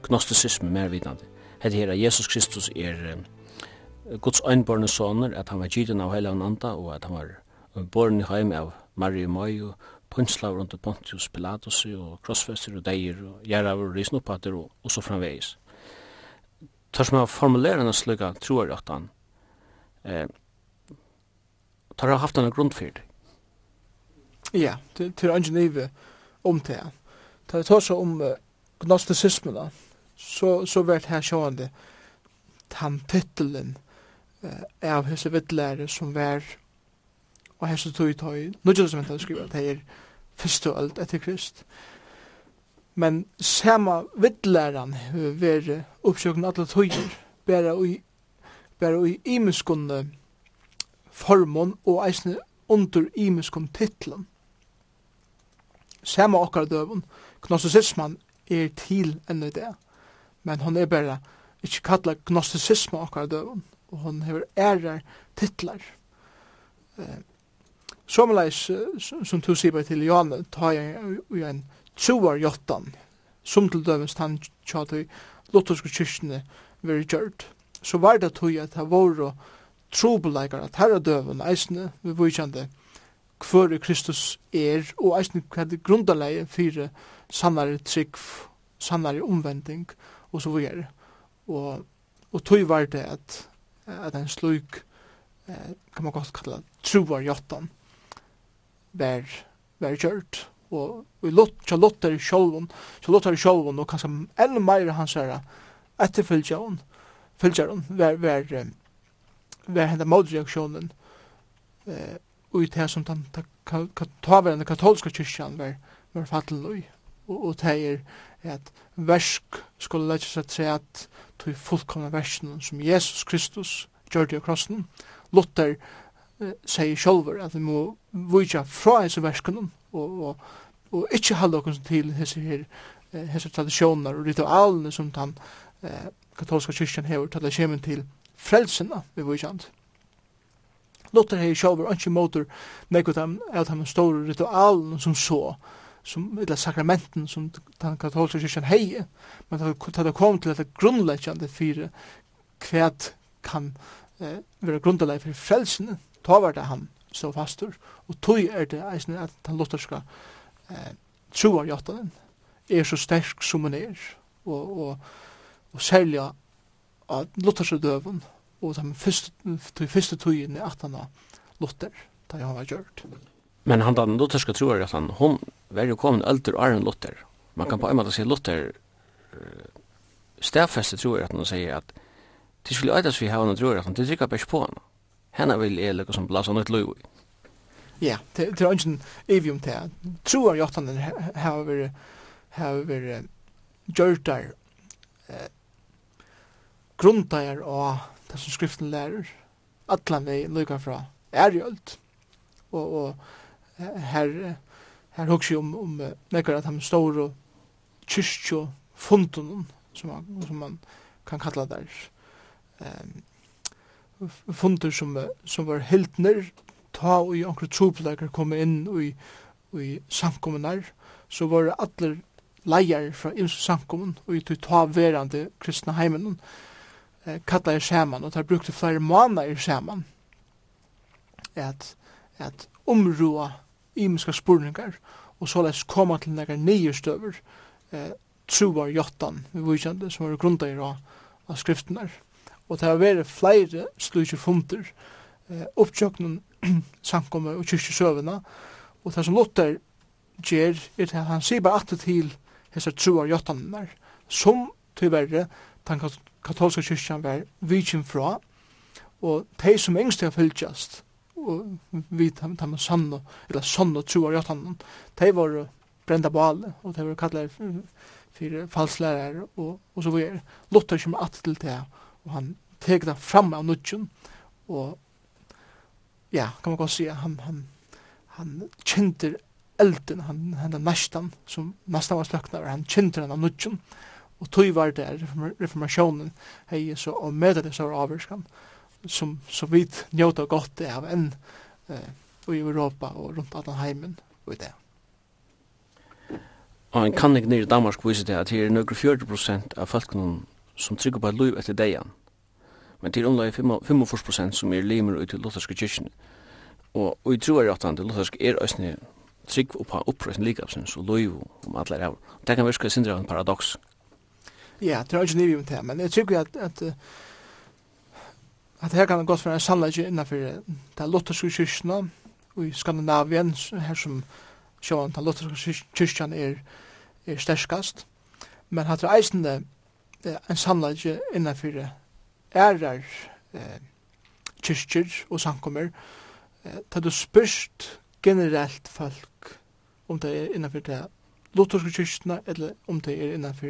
gnostisisme mer vidande. Hette her, Jesus Kristus er Guds øynborne soner, at han var gyden av heilavn anda, og at han var borne heim av Marie Møy, og pynslaver under Pontius Pilatus og krossfester og deir og gjerraver og risnopater og, og så framvegis. Tar som jeg formulerer en slugga troer at han eh, tar jeg haft en grundfyrd. Ja, til, til nive om det. Tar jeg tar seg om uh, gnosticismen da, så, så vært her sjående han titelen eh, av hese vittlære som vær og hese tog i tog, nu er det som jeg skriver, det er første alt etter Krist. Men sama vittlæran hefur veri oppsøkna alle tøyer, bæra ui, bæra ui imenskunne formon og eisne under imenskun titlan. Sama okkar døvun, gnostisisman er til enn i det, men hon er bæra ikkje kalla gnostisisma okkar døvun, og hon hefur ærar titlar. Eh, Somleis, som du sier bare til Johan, tar jeg i en troar jottan, som til døvens tann tjatøy lutherske kyrkjene veri gjørt. Så var det tog at det var og trobeleikar at herra døven eisne vi vujkjande hver Kristus er og eisne hva det grundaleie fire sannare trygg, sannare omvending og så videre. Og, og tog var det at, at en sluk eh, kan man godt kalla troar jottan vær vær kjørt. Og vi lot, cha lotter sjølvon cha lotter sjølvon og kanskje enn meir hans etter etterfylgjaren, fylgjaren, vær vær vær henda modreaksjonen eh, og det som den katolske kyrkjan vær vær fattelig og, og det er at versk skulle leggja seg til at tog fullkomna versen som Jesus Kristus gjør det i krossen. Luther sier sjolver at vi må vujja fra hese verskunum og, og, og ikkje halda okkur til hese her hese tradisjoner og ritualene som den eh, katolska kyrkjan hever til det kommer til frelsina vi vujjant. Luther hei sjolver anki motor nekut av de store ritualene som så som eller sakramenten som den katolska kyrkjan hei men det kom til at det grunnleggjande fyrir kvæt kan eh, vera grunnleggjande fyrir frelsina ta var det han så fastur, og tog er det eisen at den lutherska eh, troar jottanen er så sterk som han er, og, og, og særlig av lutherska døven, og de første, de første togene at han har Luther, da han var gjørt. Men han den lutherska troar jottanen, hon var jo kommet öldur av en Luther. Man kan på en måte si Luther stedfeste troar jottanen og sier at Det skulle øydes vi hava noen troer at han, det trykker bare på henne henne vil jeg lukke som blasa nytt i. Ja, det er ikke en evig om det. Tror jeg at han har vært har vært gjørt der grunntar og det som skriften lærer allan vei lukka fra ærgjølt og, og her her hugsi om, om nekkar at han står og kyrkjo fundunum som man, som man kan kalla der um, funder som, som var hiltner, ta og i onkru trupleikar kom inn og i, i samkommunar, så var det alle leier fra ims samkommun og i tog ta verande kristna heimen eh, kalla er saman og der brukte flere måneder i saman at, at omrua imiska spurningar og såleis koma til nekkar nye støver eh, truar jottan vi vujkjande som var grunda i av skriftenar og det har vært flere slutje funter eh, opptjøknen [clears throat] samkommer og kyrkjesøvene, og det som Luther gjør, er at han sier bare atter til hese troar jøttanene, som tyverre den katolska kyrkjan var vidkjen fra, og de som engst har fylltjast, og vi tar med sann eller sann og troar jøttanene, de var brenda på alle, og de var kallet for falslærer og, og så videre. Luther kommer atter til det, og han tegna fram av nudgen, og ja, kan man godt si, han, han, han kjenter elden, han, han næstan, som næstan var sløknar, han kjenter han av nudgen, og tog var det reformasjonen hei så og med det så var avvirskan som så vidt njóta godt det av enn eh, i Europa og rundt annan heimen og i det. Og en kan ikke nere i Danmark viser det at her er nøkker 40 av folkene som trygger på liv etter degen. Men til omlag 45 prosent som er limer ut til lutherske kyrkjene. Og, og jeg tror at han til lutherske er østene trygg og på opprøsten likapsens og loiv om alle er Det kan virke sindra en paradox. Ja, det er ikke nivig om det, men jeg tror at, at at her kan det gått for en sannleggje innanfor det lutherske kyrkjene og i Skandinavien, her som sjåan den lutherske kyrkjene er, er sterskast. Men hatt er eisende en sannleggje innanfor det ærar eh, kyrkjer og samkommer, eh, ta du spyrst generelt folk om det er innanfor det lutherske kyrkjene, eller om det er innanfor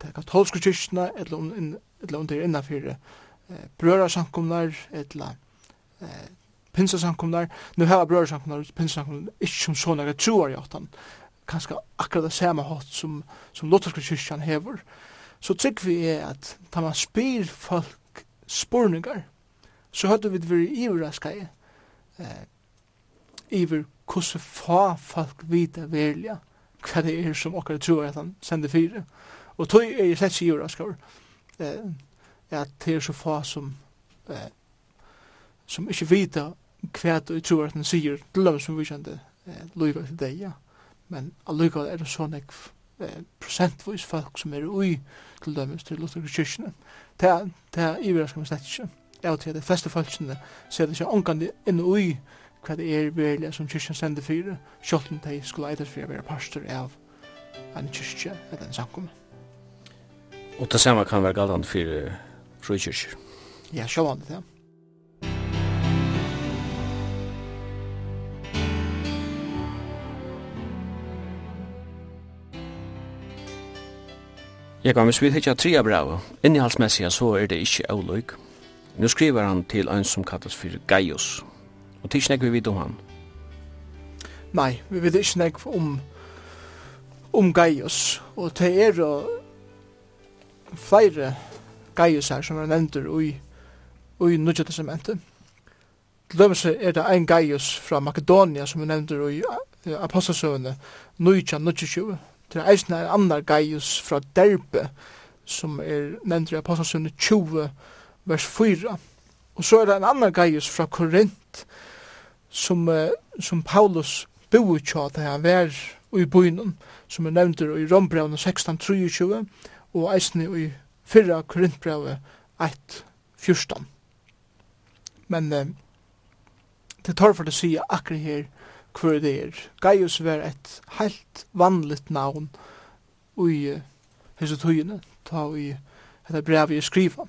det katolske kyrkjene, eller om, eller om det er innanfor det eh, brørasamkommer, eller eh, pinsasamkommer. Nu har brørasamkommer og pinsasamkommer ikke som sånne jeg tror jeg at han kanskje akkurat det samme hatt som, som lutherske kyrkjene hever, så trygg vi er at da man spyr folk spurningar, så høyde vi det vært iverraska i, eh, iver hvordan få folk vita velja hva det er som okkar tror at han sender fire. Og tog er jeg slett ikke iverraska eh, at det er så få som eh, som ikke vita hva det tror at han sier, til dem som vi kjente eh, loiva til deg, ja. Men allukka er det sånn ekv prosentvis folk som er ui til dømes til Luther kyrkjene. Det er iverraskar meg slett ikke. Jeg tror at de fleste folkene ser det ikke omgående inn ui hva det er virkelig som kyrkjen sender fyrir, selv de skulle eitas for å være pastor av en kyrkje eller en samkomme. Og det samme kan være galdande fyrir frikyrkjer. Ja, sjåvandet, ja. Jeg kan, hvis vi hittja tria brev, innihalsmessig så er det ikkje avløyk. Nå skriver han til en som kallas for Gaius. Og til nek vi vet om han. Nei, vi vet ikke nek om, om Gaius. Og det er jo flere Gaius her som er nevnter i, i Nudja Testamentet. Til dømes er det ein Gaius fra Makedonia som er nevnter i apostelsøvende Nudja Nudja 20. Det er eisen en annar gaius fra Derbe, som er nevnt i Apostelsundet 20, vers 4. Og så er det en annar gaius fra Korint, som, uh, som Paulus boi tja det han var i byen, som er nevnt i Rombrevne 16-23, og eisen i fyrra Korintbrevne 1-14. Men uh, det tar for å si akkurat her, hver det er. Gaius var et helt vanligt navn i hese tøyene, ta i dette brevet jeg skriver.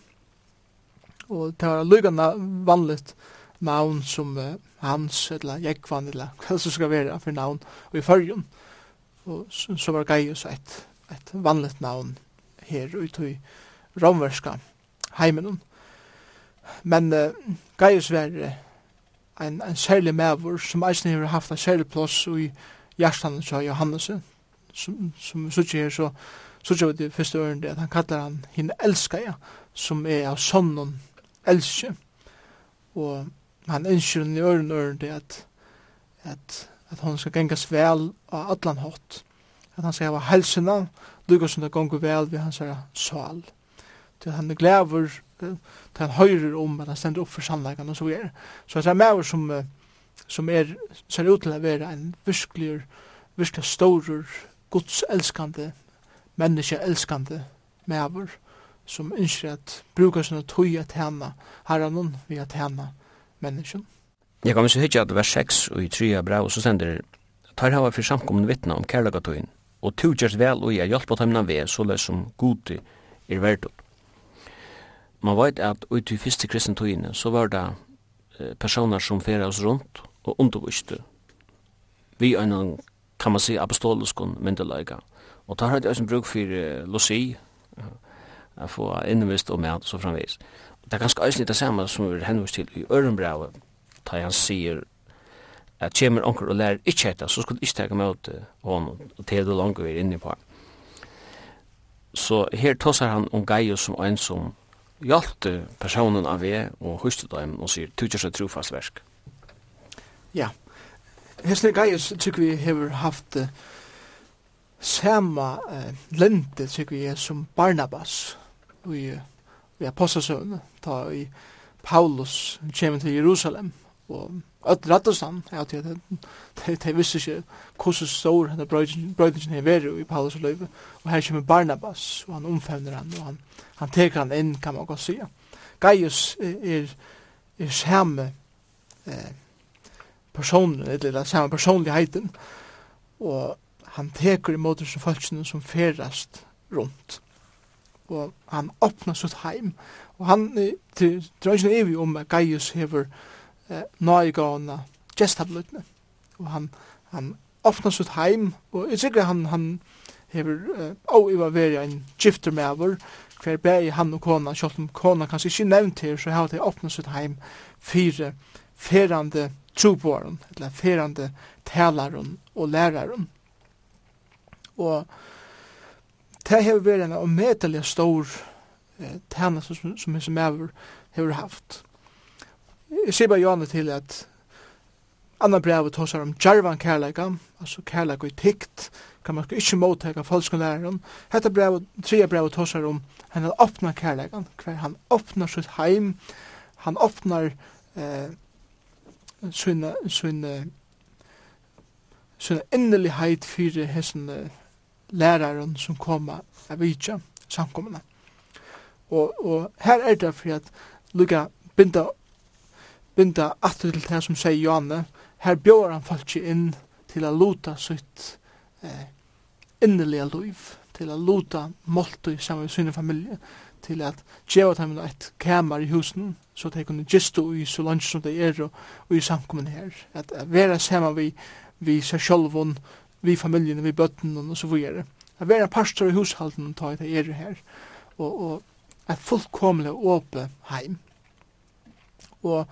Og det var lykkende vanligt navn som uh, Hans, eller Jekvan, eller [laughs] hva som skal være for navn, og i fyrjun. Og så, så var Gaius et, et vanligt navn her ute i romverska heimen. Men uh, Gaius var uh, en, en særlig mever som eisen har haft en særlig plass i hjertan av Johannes som, som sier her så så vi det første ørende at han kallar han henne elska ja, som er av sonnen elske og han ønsker henne i ørende ørende at, at, at han skal gengas vel av atlan hot at han skal hava helsina lukka som det gonger vel ved hans sal til han er glæver han høyrer om at han stender opp for sannleggen og så videre. Så det er med som, som er, ser ut til å være en virkelig, virkelig stor, godselskande, menneskeelskande med som ønsker at bruker sånne tog at henne herren vi at henne mennesken. Jeg kan så hitje at vers 6 og i 3 av brev, og så sender det, tar hava fyrir samkomne vittna om kærlagatøyen, og tu gjerst vel og jeg hjelper dem av ved, så løs som gode er verdt man veit at ut i fyrste kristne så var det personer som fyrir oss rundt og underviste vi en kan man si apostoliskon myndelega og tar hatt jeg bruk for losi a få innvist og med så framvis det er ganske æsni det samme som vi henvist til i Ørenbrau da han sier at kjemur onker og lærer ikkje hetta så skulle ikkje teka møt hon og til du langt vi er inne på så her tossar han om Gaius som en som hjalt personen av vi og huste dem og sier tu kjørst trofast versk. Ja. Hesne Gaius tykker vi hever haft uh, sama uh, lente tykker vi som Barnabas i, i apostelsøvn, ta i Paulus kommer til Jerusalem og öll rattastan, ja, til at de, de visste ikke hvordan stor denne brøydingen er veri i Paulus og Løyve, og her kommer Barnabas, og han omfevner han, og han, han teker han inn, kan man godt sige. Gaius er, er samme eh, personen, eller samme personligheten, og han teker imot disse folkene som ferast rundt. Og han åpner sitt heim, og han, det er ikke evig om at Gaius hever, eh, eh, nøygående gestablutene. Og han, han åpner sitt heim, og jeg sikker han, han hever eh, og i var veri en gifter med over, hver bæg han og kona, selv om kona kanskje ikke nevnt her, så har de åpnet sitt heim fire ferande trobåren, eller ferande talaren og læraren. Og det har vært en omedelig stor eh, tæna som, som, som jeg som hever haft. Jeg sier bare Johanne til at Anna brevet hos om djarvan kærleika, altså kærleika i tikt, kan man ikke motteka folkskolæreren. Hetta tredje brev brevet hos om henne åpna kærleika, hver han åpnar sitt heim, han åpnar eh, sina, sina, sina innerlighet fyrir hessen uh, læraren som koma av vidja samkommende. Og, og her er det for at lukka binda binda aftur til det som sier Johanne, her bjóar han falki inn til a luta sitt eh, innerliga liv, til a luta måltu saman med sinni familie, til at djeva dem eit kamar i husen, så de kunne gistu i så lunch som de er og, og i samkommun her, at, vera saman vi, vi seg sjolvun, vi familien, vi bøtten og så videre. At vera pastor i hushalden ta i det er her, og, og et fullkomlig åpe heim og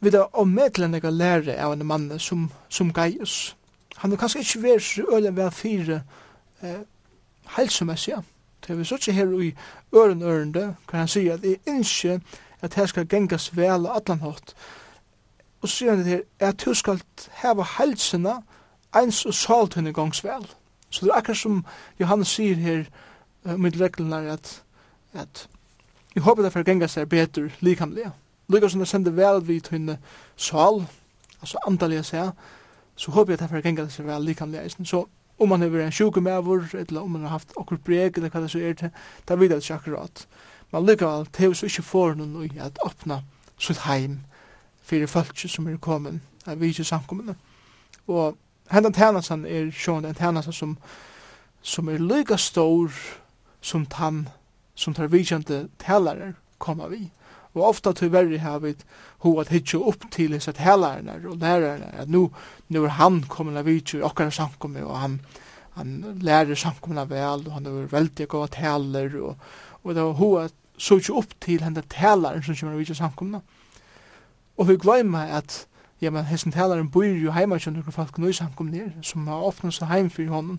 vi da om medlen jeg lære av en mann som, som Gaius. Han er kanskje ikke vært så øyne ved fire eh, helsemessig. Det er vi så ikke her i øren ørende, kan han si at jeg ikke at her skal gengas vel og atlan hatt. Og så sier han det her, at du skal heva helsene eins og salt henne gongs vel. Så det er akkurat som Johannes sier her, uh, med reglene er at, at Jeg håper det får genga seg bedre likamlige. Lykke som det sender vel vidt hun sal, altså andalige seg, så håper jeg det får genga seg vel likamlige eisen. Så om man har en sjuk med vår, eller om man har haft akkur breg, eller hva det så er til, da vet jeg ikke akkurat. Men lykke vel, det er jo ikke for noen i at åpna sitt heim fyrir folk som er kommet, er vi ikke samkommende. Og hendan tænasen er sjående en tænasen som, som er lykke stor som tann som tar vidkjente talare kommer vi. Og ofta tyverri har vi ho at hitja upp til hans at helarna og lærarna at nu, nu er han kommet av vidkjur okkar samkommi og han, han lærer samkomna vel og han er veldig god taler og, og det var ho at så ikke upp til henne talaren som kommer av vidkjur samkomna. Og vi gløyma at ja, men hessen talaren bor jo heima kjønner folk nøy samkomna som har ofna seg heim fyrir honom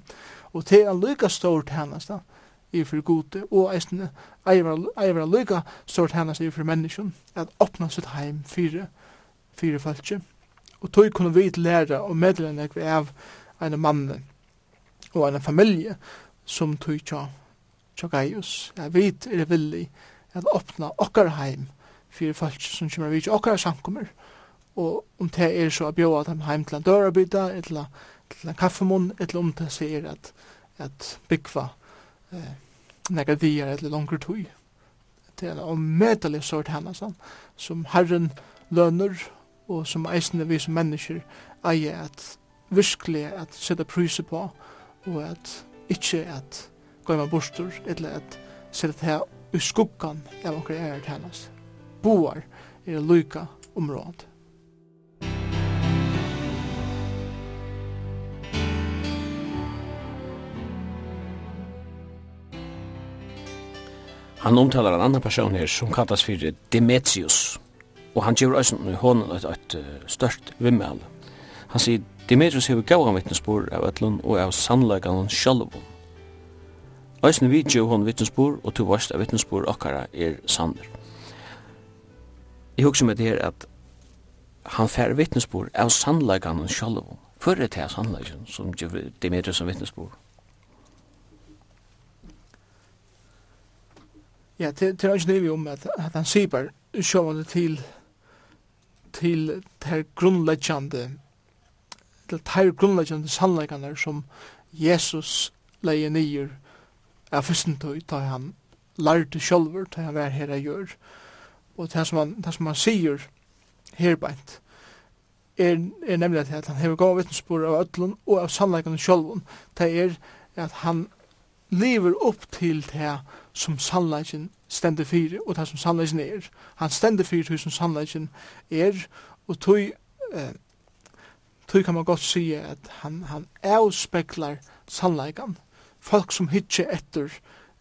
og til han lykka stor tjenest da i for gode, og eisne eivara lyga, så er hennes i for menneskjon, at åpna sitt heim fire, fire falskje. Og tog kunne vi læra og medle nek vi av en mann og en familie som tog tja, tja gaius, Jeg vet er villig at åpna okkar heim fire falskje som kommer vi til okkar samkommer, og om det er så at bjóa dem heim til en dørabyta, eller til en kaffemunn, eller om det sier at, at byggva eh, nekka dier eller langer tui. Det er en medelig sort hennesan, som Herren lønner, og som eisende vi som mennesker eier at virkelig at sette pryser på, og at ikke at gå med bostor, eller at sette det her i skuggan av omkring er hennes. Boar er lyka området. Han omtalar en annan person her som kallas fyrir Demetrius. Og han gjør også i hånden et, et, et størst vimmel. Han sier Demetrius hefur gav han vittnesbor av etlun og av sannlegan han sjálfum. Øysene vi gjør hon vittnesbor og to varst av vittnesbor okkara er sander. Jeg hugsa med det her at han fær vittnesbor av sannlegan han Før er det sannlegan som gjør Demetrius som vittnesbor. Ja, til det er ikke om at, at han sier bare sjående til til ter grunnleggjande til ter grunnleggjande sannleggande som Jesus leie nyer av fyrstentøy da han lærte sjølver da han var her a gjør og det som han, det som han sier herbeint er, er nemlig at han hever gav vittnesbord av ötlun og av sannleggande sjølven det er at han lever opp til det som sannleggen stender fyrir og det som sannleggen er. Han stender fyrir det som sannleggen er og tog eh, tog kan man godt si at han, han avspeklar sannleggen. Folk som hitje etter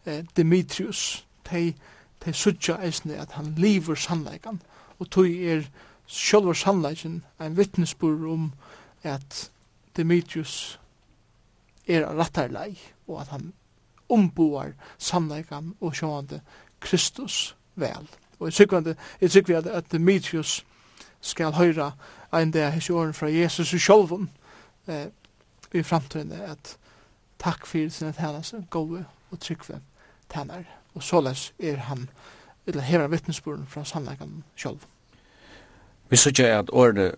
eh, Demetrius de, de sutja eisne at han lever sannleggen, og tog er sjølver sannleggen en vittnesbord om at Demetrius er rattarlei og at han omboar samleikan og sjående Kristus vel. Og jeg tykker jeg tykker at, at Demetrius skal høyra ein dag hans åren fra Jesus og sjolvun eh, i framtiden at takk fyrir sinne tænas gode og tryggve tænar. Og såles er han, eller hever vittnesbúren fra sannleikan sjolv. Vi sykja at året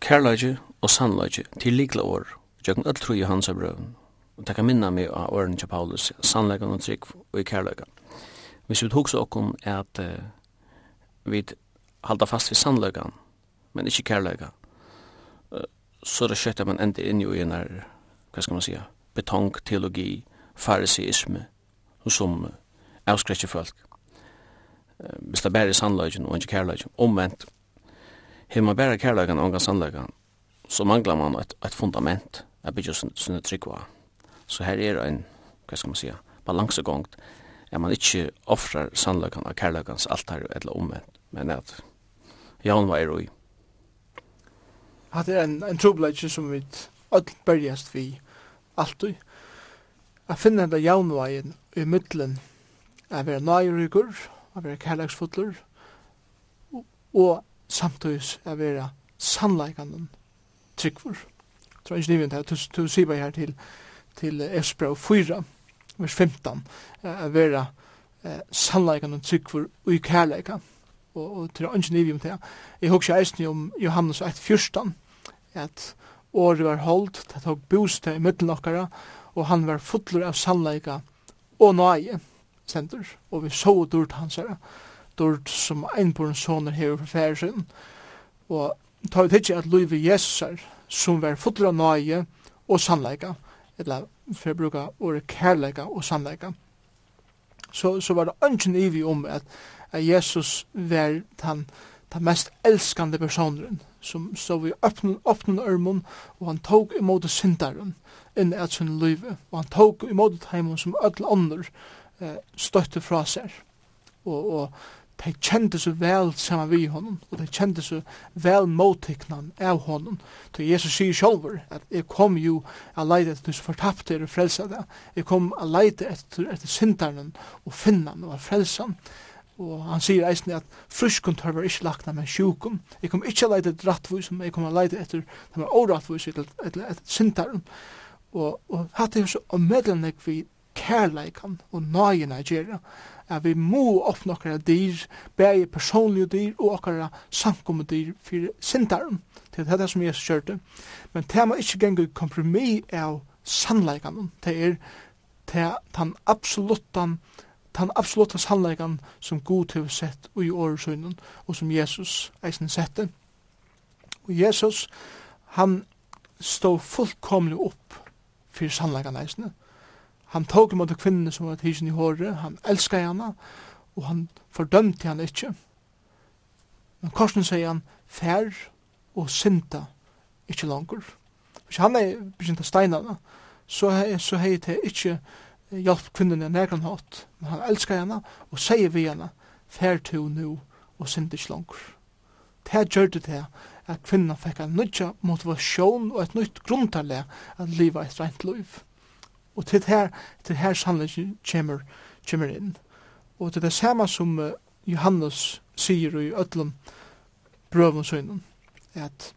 kærleidje og sannleidje til likla år, og jeg kan alt tro i hans av brøven og takka minna meg av åren til Paulus, sannleggen og trygg og i kærløkken. Hvis vi tog så okkom er at uh, vi halda fast ved sannleggen, men ikkje kærløkken, uh, så er det kjøtt at man ender inn i en her, hva skal man sija, betong, teologi, fariseisme, og som uh, avskrekker folk. Uh, hvis det bare er sannleggen og ikkje kærløkken, omvendt, Hei man bæra kærløkken og ångan sannløkken, så manglar man et, et fundament, et bygge sin, sin trygg var. Så her er en, hva skal man sija, balansegångt, at man ikkje offrar sannløkken av kærløkkens altar eller omvendt, men at jaun var er ui. Hatt er en, en trobladje som vi öll bergjast vi alltid. A finna enda jaun var i middelen a vera nøyrygur, a vera kærlagsfutler, og samtøys a vera sannleikanen tryggvur. Tror ikke nivint her, du sier bare her til til Efsbra 4, vers 15, at vera sannleikan og tryggfur ui kærleika, og til å ønske nivig om det. Jeg husker eisen om Johannes 1, 14, at året var holdt, det tok bostad i middelen okkara, og han var fotler av sannleika og nøye, stendur, og vi så durt hans herre, durt som einborn soner hever for færsyn, og tar vi tidsi at Louis Jesus er, som var fotler av nøye og sannleika, eller for å bruke ordet kærleika og sannleika, så, så var det ønsken ivi om at, at Jesus var den, den mest elskande personen som stod i öppnen, ørmen og han tok imot syndaren inn i sin liv og han tok imot heimen som ødel ånder eh, støtte fra seg. Og, og de kjente så vel saman vi honom, og de kjente så vel mottiknan av honom. Så Jesus sier sjolver at jeg kom jo a leide etter som fortapte er og frelsa det. Jeg kom a leide etter, etter syndaren og finnan og frelsan. Og han sier eisne at fruskkontor var ikke lagna med sjukum. Jeg kom ikke a leide etter rattvois, men jeg kom a leide etter dem var orattvois etter, etter, etter syndaren. Og, og hatt er så omedlennek vi kærleikan og nøyina i gjerra at vi må åpne okkara dyr, bæge personlige dyr og okkara samkomme dyr for sintaren. Det er det som Jesus kjørte. Men det må ikke genge kompromi av sannleikan. Det er den absolutten den absolutta sannleikan som Gud har sett i åresynen og som Jesus eisen sette. Og Jesus, han stod fullkomlig opp fyrir sannleikan eisene han tog imot kvinnene som var tidsen i håret, han elskar henne, og han fordømte henne ikkje. Men korsen sier han, fær og synda ikkje langer. Hvis han er begynt å steina henne, så hei så hei det ikkje hjelp kvinnene i nærkran hatt, men han elskar henne og sier vi henne, fær to nu og synda ikkje langer. Det gjør det til at kvinnan fikk en nødja motivasjon og et nytt grunntallet at livet er et rent liv. Og til her, til her sannleggen kommer, kommer inn. Og til det samme som uh, Johannes sier i ødlom brøven søgnen, at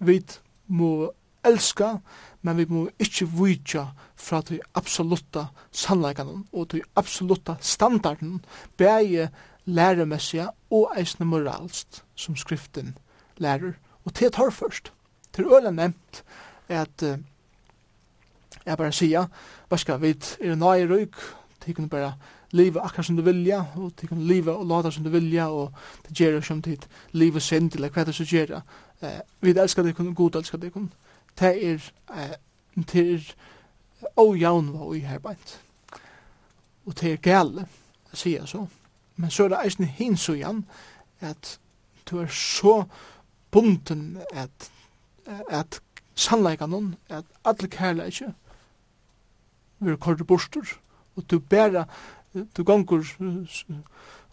vi må elska, men vi må ikkje vujtja fra de absolutta sannleggene og de absolutta standarden, begge læremessige og eisne moralst, som skriften lærer. Og til tar først. Til øyla nevnt at uh, Jeg bare sier, hva skal vi, er nøye røyk, de kunne bare livet akkurat som du vilja, og de kunne livet og lade som du vilja, og det gjør som tid, livet sind, eller hva det så gjør. Eh, vi elsker det kun, god elsker det kun. Det er, eh, det er ojavn var her beint. Og det er gale, sier jeg så. Men så er det eisen hins og jan, at du er så bunten at, at sannleikan at alle kærleikje, vera kort borster, og du bæra, du gongur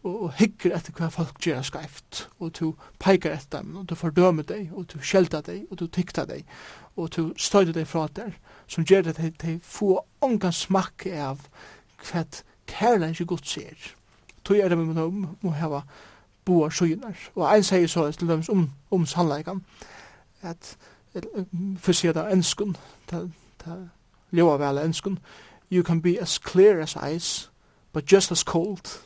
og hikker etter hva folk gjør skreift, og du peikar etter dem, og du fordømer deg, og du skjelter deg, og du tykter deg, og du støyder deg fra der, som gjør at de får ongan smak av hva kærlein ikke godt ser. Tog er det vi må, må hava boar sjunar. Og ein sier så til dem om, om sannleikan, at for å si enskun, ljóa vel enskun, you can be as clear as ice, but just as cold.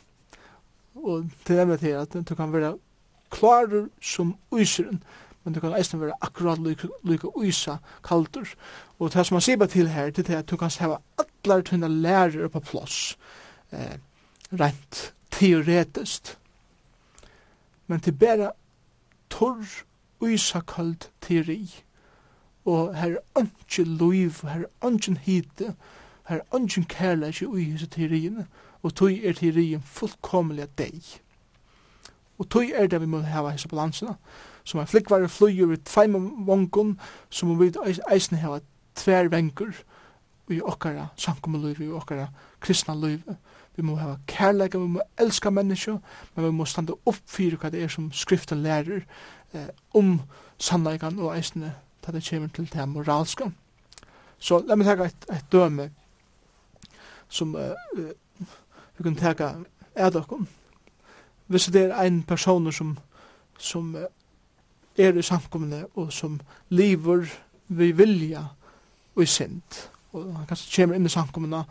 Og til dem er til at du kan være klarer som uyseren, men du kan eisen være akkurat lyka uysa kaldur. Og det som man sier til her, det er at du kan hava allar tunna lærer på plås, eh, rent teoretist. Men til bæra torr uysa kald teori og her er ikke liv, her er ikke hite, her er ikke kærleik i hese teoriene, og tog er teorien fullkomlig av deg. Og tog er det vi må hava hese balansene, som en flikkvare flyger i tveim vangon, som vi eisne hava tver vengur i okkara sankum samkommunliv, i okkara kristna liv. Vi må hava kærleik, vi må elska mennesker, men vi må standa opp fyrir hva det er som skriften lærer eh, om sannleikan og eisene ta det kommer til det moralske. Så la meg ta et, et døme som uh, vi kan ta er dere. Hvis det er en person som, som uh, er i samkommende og som lever vi vilja og i synd, og han kanskje kommer inn i samkommende,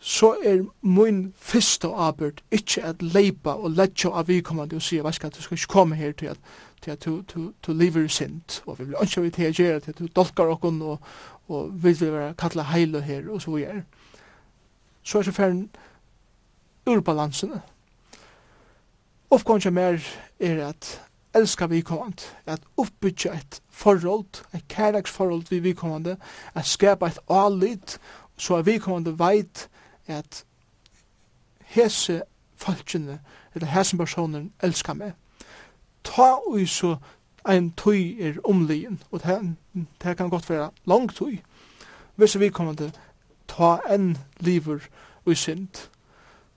så er min første arbeid ikke at leipa og letja av vikommande og sier, hva skal du skal ikke komme her til at til at du, du, du lever sint, og vi vil ønske vi til her gjøre til at du dolkar okkon, og, og vi vil være kalla heilo her, og så vi er. Så er så færen urbalansene. Oppgående mer er at elska vi kommand, at oppbytja et forhold, et kærlagsforhold vi vi kommande, at skapa et alit, så at vi kommande veit at hese falskjene, eller hese personen elskar meg ta ui så ein tøy er omligin, og det kan godt være lang tøy. Hvis vi kommer til ta en liver ui sint,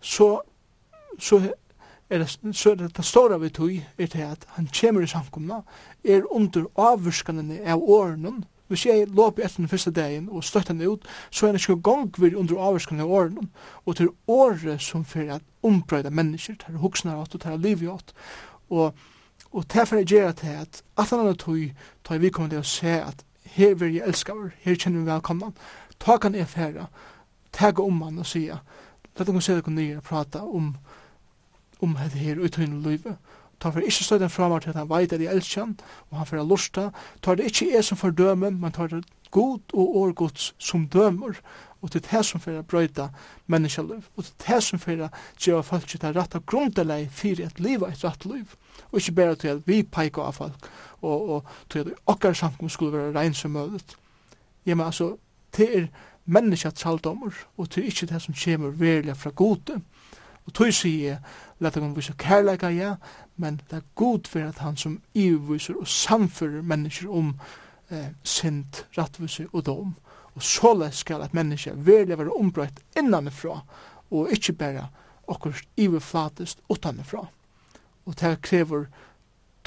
så, så er det, så er det, det store vi tøy er til at han kommer i samkomna, er under avvurskanene av årene, Hvis jeg låp etter den første dagen og støtter den ut, så er det ikke gang vi under avvarskene av årene, og til året som fyrir at ombrøyda mennesker, til huksner åt og til liv i åt. Og Og det for jeg gjør at at at han tog, tar vi kommer til å se at her vil jeg elske over, her kjenner vi velkomna. Ta kan jeg fære, tega om han og sige, la dere se dere nye og prate om, om dette her uthøyne livet. Ta for ikke støy den framar til at han veit at jeg elsker han, og han fyrir lusta. Ta det ikke jeg som fordømme, men ta det god og årgods som dømer, og til det som fyrir brøyta menneskjaløv, og til det som fyrir gjeva folk til det rette grundelei fyrir et liv og et rett liv, og ikkje bare til at vi peika av folk, og, og til at okkar samkom skulle være rein som mødet. ja, men altså, det er menneskja traldommer, og til ikkje det som kjemur verilig fra gode, og tog sier jeg, let deg vise kærleika ja, men det er god for at han som iviser og samfører mennesker om eh, sint rattviser og dom, Og såleis skal at menneske verlig være ombrøyt innanifra, og ikkje bare okkur iverflatest utanifra. Og det krever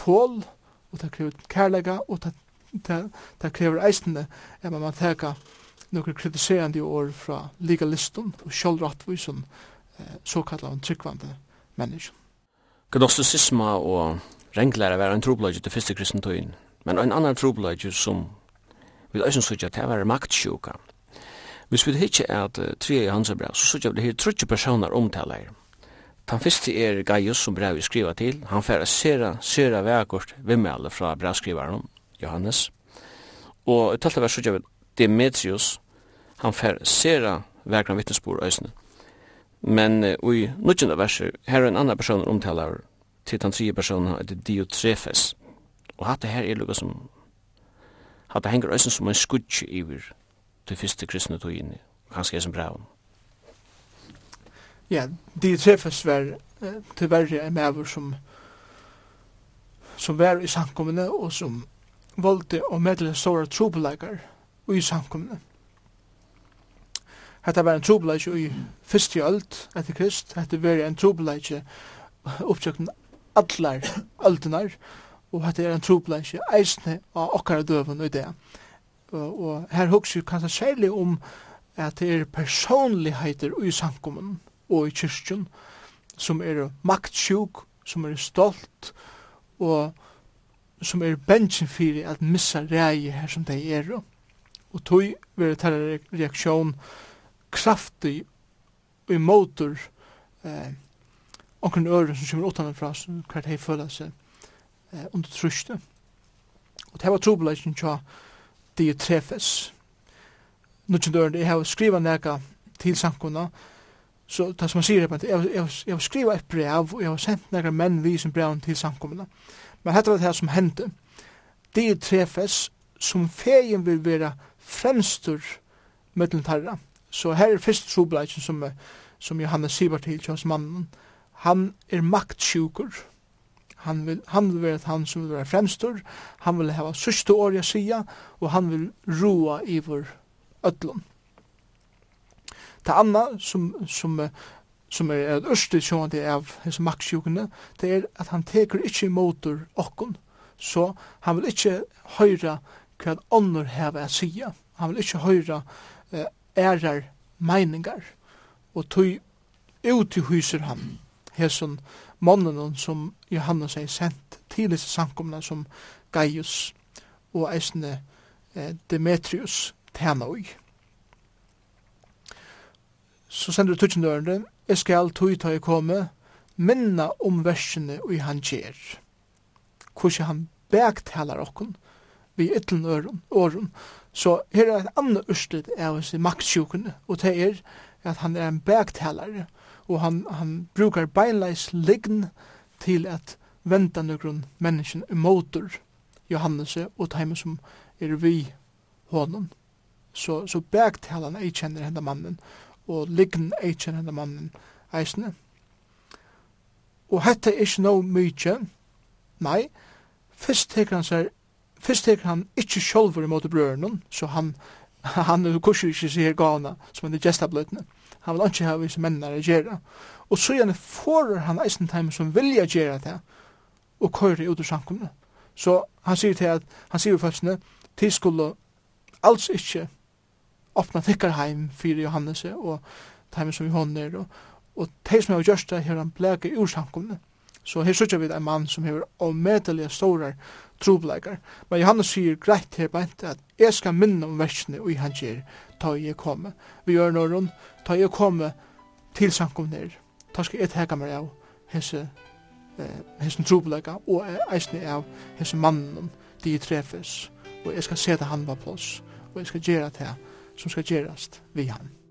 tål, og det krever kærlega, og det, det, det krever eisende at man teka nokre kritiserande år fra legalisten og sjølvrattvisun, eh, såkallan tryggvande mennesken. Gnosticisma og renglæra var en trobladje til fyrste kristentøyen, men en annan trobladje som vi eisen sutja at det var maktsjuka. Hvis vi hittir at tre i hans brev, så sutja vi det her trutje personer omtaler. Den første er Gaius som brev skriva til. Han færa sera, sera vekort vimmelde fra brevskrivaren, Johannes. Og i talte vers sutja vi Demetrius, han færa sera vekran vittnesbord eisne. Men uh, i nødgjende verser, her er en annan person omtaler til den tredje personen, det er Diotrefes. Og hatt det her er lukka som hatt det henger øysen som en skudj iver til fyrste kristne tog inn, kanskje som braun. Ja, Diotrefes var til verre en maver som som var i samkommende og som valgte å medle såra trobeleikar i samkommende. Hetta var ein trobeleik í fyrsti öld etter krist, hetta var ein trobeleik oppsøkken allar öldunar, og at er en troblanske eisne av okkara døven og det. Og, og her hugsi kanskje særlig om at det er personligheter i samkommun og i kyrkjun som er maktsjuk, som er stolt og som er bensin fyrir at missa rei her som de er. Og tog vil det reaksjon kraftig i motor eh, omkring øren som kommer utanfra, som kvart hei føla seg eh, under truste. Og det var trobeleisen tja de trefes. Nå kjent jeg har skriva nega til sankona, så det som man sier, jeg, jeg, jeg har skriva et brev, og jeg har sendt nega menn vi som brev til sankona. Men dette var det som hendte. De trefes som feien vil være fremstur mellom tarra. Så her er fyrst trobelagen som, som Johannes Sivart til kjøs mannen. Han er maktsjukur, Han vil, han vil være han som vil være fremstor, han vil hava sørste år jeg sier, og han vil roa i vår ødlån. Det andre som, som, som er et ørste sjående av hese maksjukene, det er at han teker ikke motor okkon, så han vil ikki høyra hva ånder heva jeg sier, han vil ikki høyra eh, ærar meiningar, og tøy ut i huser han, hesson mannen som Johannes er sendt til disse samkomne som Gaius og eisne eh, Demetrius tjena ui. Så sender du tutsen dørende, jeg skal tog ta i komme, minna om versene ui han gjer. Hvordan han begtalar okkon vi ytlen øren, åren. Så her er et annet urslit av hans maktsjukene, og det er at han er en begtalare, og han, han brukar beinleis lign til at venda nøkron menneskjen emotor Johannes og teime som er vi honom. Så, så bergtalan ei kjenner henda mannen, og lign ei kjenner henda mannen eisne. Og hette er ikke noe mykje, nei, fyrst teker han [laughs] seg, fyrst teker han ikkje sjolver imot brøren, så han, han er kurser ikkje sier gana, som han er gestabløtene han vil ikke ha vi som mennene å gjøre. Og så gjerne forer han eisen time som vilja gjøre det, og køyre ut ur samkomne. Så han sier til at, han sier følelsene, til skulle alls ikke åpna tikkar heim fyrir Johannes og time som Johan er, og, og de som har gjørst det, har han bleke ur samkomne. Så her sørger vi en mann som har omedelig store trobleikar. Men Johannes sier greit her beint at jeg skal minne om versene og han gjer ta jeg komme. Vi gjør norrun, ta jeg komme til sankum nir. Ta skal jeg teka meg av hese eh, hese trobleikar og eisne av hese mannen de trefes og jeg skal seta han på plås og jeg skal gjera det som skal gjerast vi han.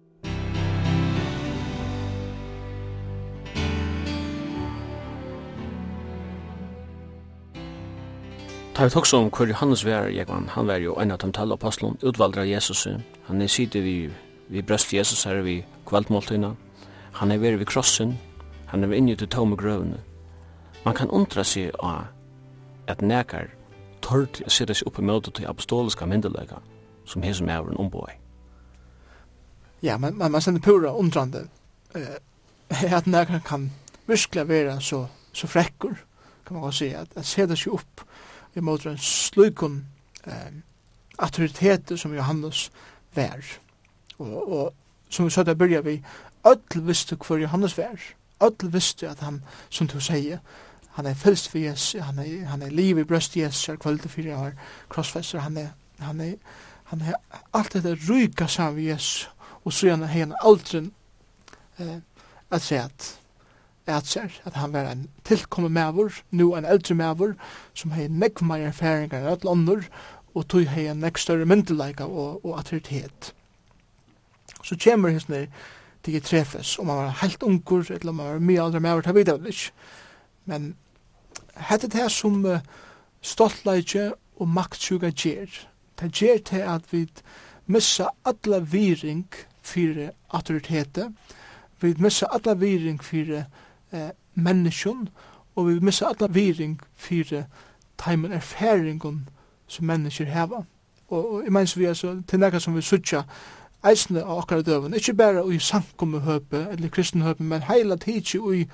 Ta vi også om hvor Johannes var, Jekvann, han var jo en av de tala apostelen, utvaldra Jesus, han er sitte vi, vi brøst Jesus her vi kveldmåltøyna, han er veri vi krossen, han er vi inni til tome grøvene. Man kan undra seg av at nekar tørt å sitte seg oppe møte til apostoliska myndelega som hesum er en omboi. Ja, men man, man sender pura undrande eh, at nekar kan virkelig være så, så frekkur, kan man godt si, at, at sitte seg oppe i måte en slukon eh, autoritet som Johannes vær. Og, og som vi sa da byrja vi, öll visste hver Johannes vær. Öll visste at han, som du sier, han er fylst for Jesus, han er, han er liv i brøst Jesus, er kvölde fyrir har krossfester, han er, han er, han er alt dette ryka sammen ved Jesus, og så er han aldrin eh, at seg at at seg, at han var en tilkomme mever, nu en eldre mever, som hei nekv meir erfaringar enn alle andre, og tog hei en nekv større myndelaga og, og autoritet. Så kjemur hins til jeg trefes, om han var helt ungur, eller om han var mye aldre mever, det vet jeg vel ikke. Men hette det som uh, stoltleikje og maktsjuga gjer. Det gjer til at vi missa alla viring fyrir autoritetet, vi missa alla viring fyrir eh, menneskjon, og vi missa alla viring fyrir taimen erfaringon som mennesker heva. Og, og jeg mens vi er til nekka som vi sutja eisne av okkara døven, ikkje bare i sankum høpe, eller kristne høpe, men heila tidsi i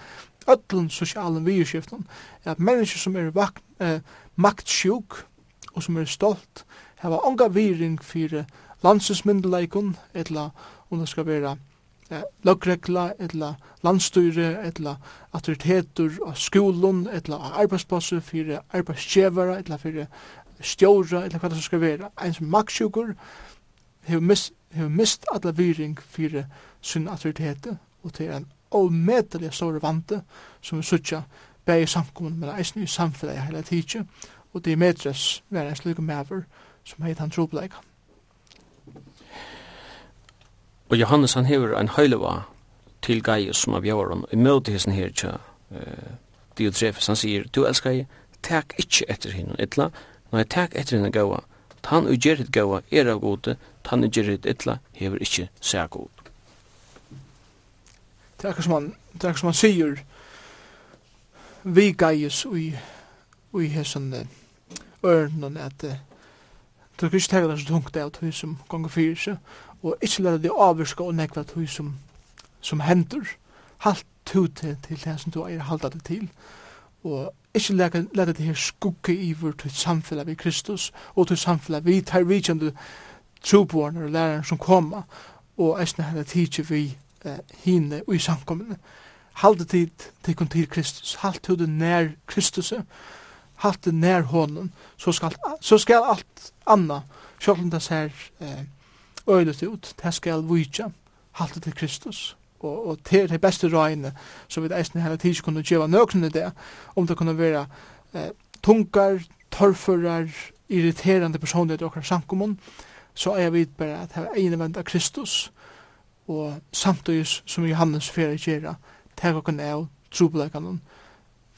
öllun sosialen virkiften, er at mennesker som er vakt, eh, maktsjuk, og som er stolt, heva onga viring fyrir landsins etla om det skal være eh, løgregla, etla landstyre, etla autoriteter av skolen, etla arbeidsplasser, fyrir arbeidsgjevara, etla fyrir stjóra, etla hva det skal være. En som maktsjukur hefur mist, hefur mist alla viring fyrir sin autoritet, og til en avmedelig store vante som vi sutja bæg i samkommun, men eisen i samfunnet hele tidsje, og det er medres være en slik mever som heit han trobleikan. Og Johannes han hever en høyleva til Gaius som av Javaron, i møte hesten her tja uh, Diotrefes, han sier, du elskar jeg, tak ikkje etter hinn Etla, nei tak etter hinn gaua, tan og gjerrit gaua er av gode, tan og gjerrit etla hever ikkje seg god. Det er akkur som han, det er akkur som han sier, vi Gaius ui, ui hessen ørnen at uh, Du kan ikke tega det så tungt av tog som gonger fyrir seg og ikkje lade det avvirska og nekva tog som, som hender. Halt tog til, til det som du eier halda det til. Og ikkje lade det her skugge iver til samfella vi Kristus og til samfella vi tar vidkjende troboerne og lærerne som koma og eisne henne tidsi vi eh, hine og i samkommende. Halde tid til kun til Kristus. Halt tog det nær Kristus. Halt det nær hånden. Så skal, så skal alt anna, sjåklunda ser eh, øylet ut, det skal vujtja, halte til Kristus, og, og til det beste røyne, så vi eisne hele tids kunne gjeva nøkken i det, om det kunne være eh, tungar, torfurar, irriterande personlighet i okkar sankumon, så er vi bare at det er av Kristus, og samtidig som Johannes fyrir gjerra, teg okkar av trobeleikanon,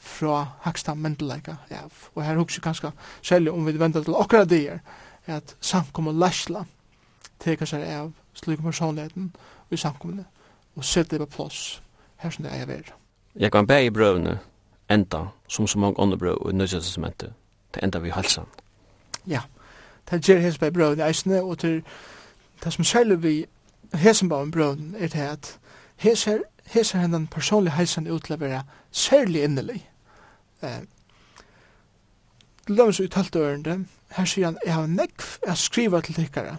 fra haksta mendeleika av. Og her hugsa kanskje særlig om vi vender til okkar dier, at samkommon læsla, teka seg av slik personligheten i samkommende og sette det på plass her som det er ved. Jeg kan bære i brøvene enda som så mange andre brøv i nødgjødelsesmentet til enda vi halsan. Ja, det gjør hans bære brøvene eisene og til det som særlig vi hesenbaven brøvene er det at heser, heser hendan personlig helsen ut til å være særlig innelig. Eh, Lømmes uttalt halvt ørende, her sier han, jeg har nekv jeg skriva til tikkere,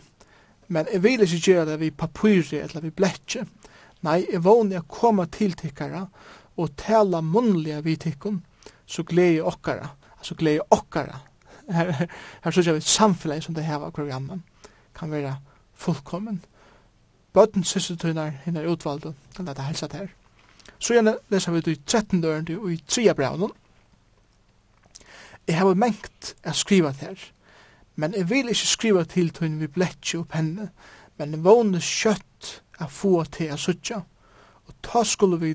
Men jeg vil ikke gjøre det vi papyrer eller vi bletje. Nei, jeg vågner å komme til tikkara og tala munnlige vi tikkum, så gleder jeg okkara, altså gleder jeg okkara. [laughs] Her, her, her synes jeg vi samfunnet som det her var programmet kan være fullkommen. Bøtten henne er utvalgte, kan dette det helset her. Så gjerne leser vi det i 13 døren og i 3 brevnen. Jeg har mengt å skrive det her, men jeg vil ikke skriva til tøyne vi bletje og penne, men jeg vågne kjøtt a få til a suttja, og ta skulle vi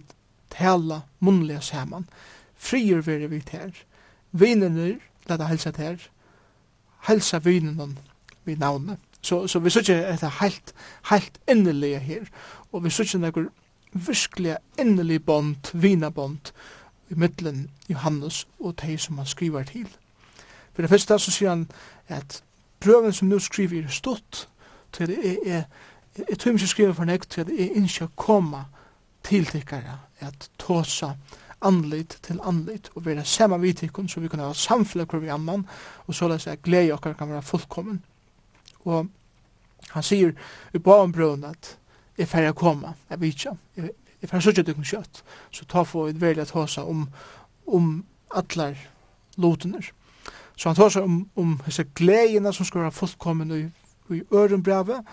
tala munnlega saman, frier veri vi ter, vinner, leta helsa ter, helsa vinner vi navne. Så, så vi suttja etter heilt, heilt innelige her, og vi suttja nekker virkelig innelig bond, vinabond, i middelen Johannes og de som han skriver til. For det første så sier han at prøven som nå skriver er stått til det er, er er tror som skriver for nekt til det er ikke å komme til tikkere, at tåsa anlit til anlit og være samme vidtikken, så vi kan ha samfunnet hver vi annan. Og så løs jeg glede okkar kan være fullkommen. Og han sier i barnbrøn at er ferdig å komme, jeg vet ikke, jeg færre sørger dykken kjøtt, så ta for et veldig tåsa om, om atler lotener. Så han tåsar om, om hese glädjena som ska være fullkommen i, i ørenbrevet,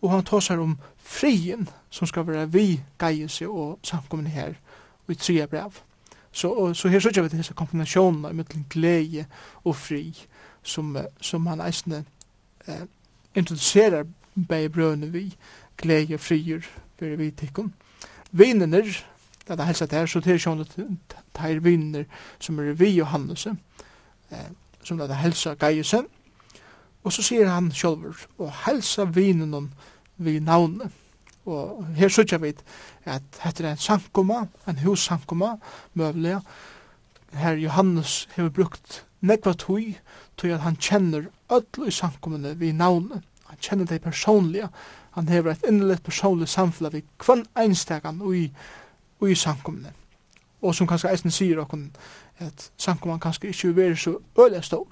og han tåsar om frien som skal være vi geise og samkommen her i tre brev. Så, og, så her sørger vi disse kombinasjonene mellom glede og fri som, som han eisne eh, introduserer bei brødene vi glede og frier for vi tikkum. Vinner, det er helst at her, så det er sånn at det er vinner som er vi og hannelse. Eh, som det helsa Geisen, og så sier han sjølver, og helsa vinen vi navnet. Og her sørger vi at dette er en sankoma, en hussamkomma, møvelig. Her Johannes har brukt nekva tui, tui at han kjenner ödlu i sankomene vi navnet. Han kjenner det personlige. Han hever et innlett personlig samfunn vi kvann einstegan ui, ui samkommene. Og som kanskje eisen sier okkon, at samkomman kanskje ikke vil være så øyelig stor.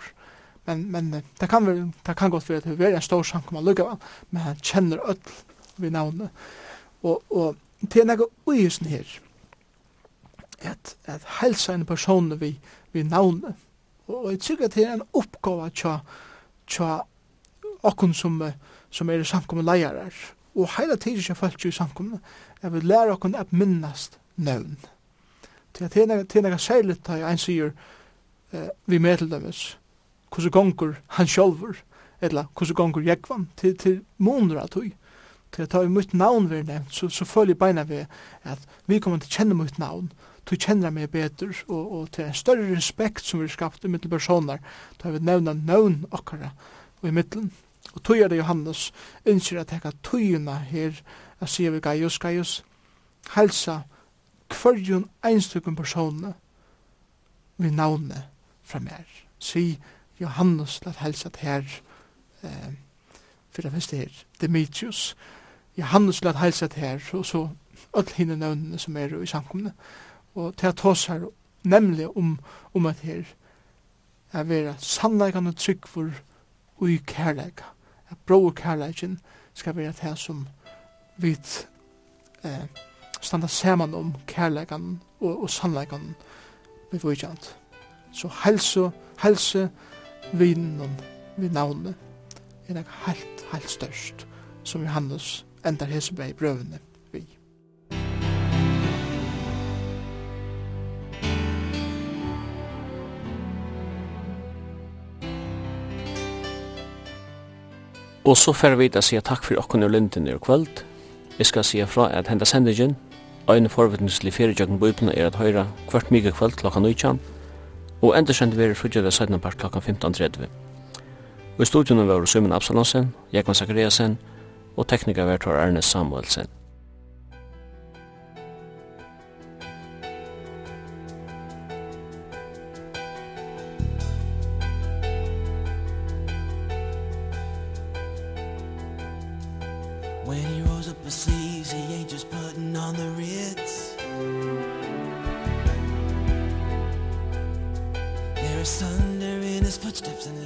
Men, men det, kan være, det kan godt være at det vil være en stor samkomman lukkavan, men han kjenner ødel vi navnet. Og, og til en egen uisen her, at, at helsa en person vi, vi navnet. Og, og jeg tykker at det er en oppgave tja, tja okkun som, som er samkommun leirar. Og heila tidsi folk i samkommun, jeg vi lærer okkun at minnast nøvn. Det er nega særligt da ein sier eh, vi med hvordan gonger han sjolver eller hvordan gonger jekvan til, til måneder av tog til at ta i mitt navn vi nevnt så, så følger beina vi at vi kommer til å kjenne mitt navn du kjenner meg bedre og, og til en større respekt som vi skapt i mittel personer da vi nevna navn okkara og i mittelen og tog er det Johannes innskjer at hekka tøyina her jeg sier vi Gaius Gaius helsa hverjum einstøkken personene vi navne fra mer. Si Johannes lat helsa til her, eh, fyrir fyrst her, Demetrius, Johannes lat helsa til her, og så öll hinne navnene som er i samkomne, og til at tås her, nemlig om, om at her, er vera sannleikan trygg for ui kærleika, at og kærleikin skal vera det som vit eh, standa saman om kærleikan og, og sannleikan vi får ikke annet. Så helse, helse, vinen, vi navnet, er nok helt, helt størst som Johannes endar hese i brøvene vi. Og så fer vi da å takk for okken og linden i kvöld. Vi skal si fra at henda sendingen Ein forvitnislig feriegjøkken bøyblene er at høyra kvart mykje kvöld klokka 19 og endersendt vi er við 17. part klokka 15.30. Og i studion var Sømmen Absalonsen, Jekman Sakariasen og tekniker var Tor Samuelsen. When he rolls up his sleeves, he ain't just putting on the real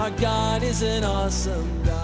Our God is an awesome God.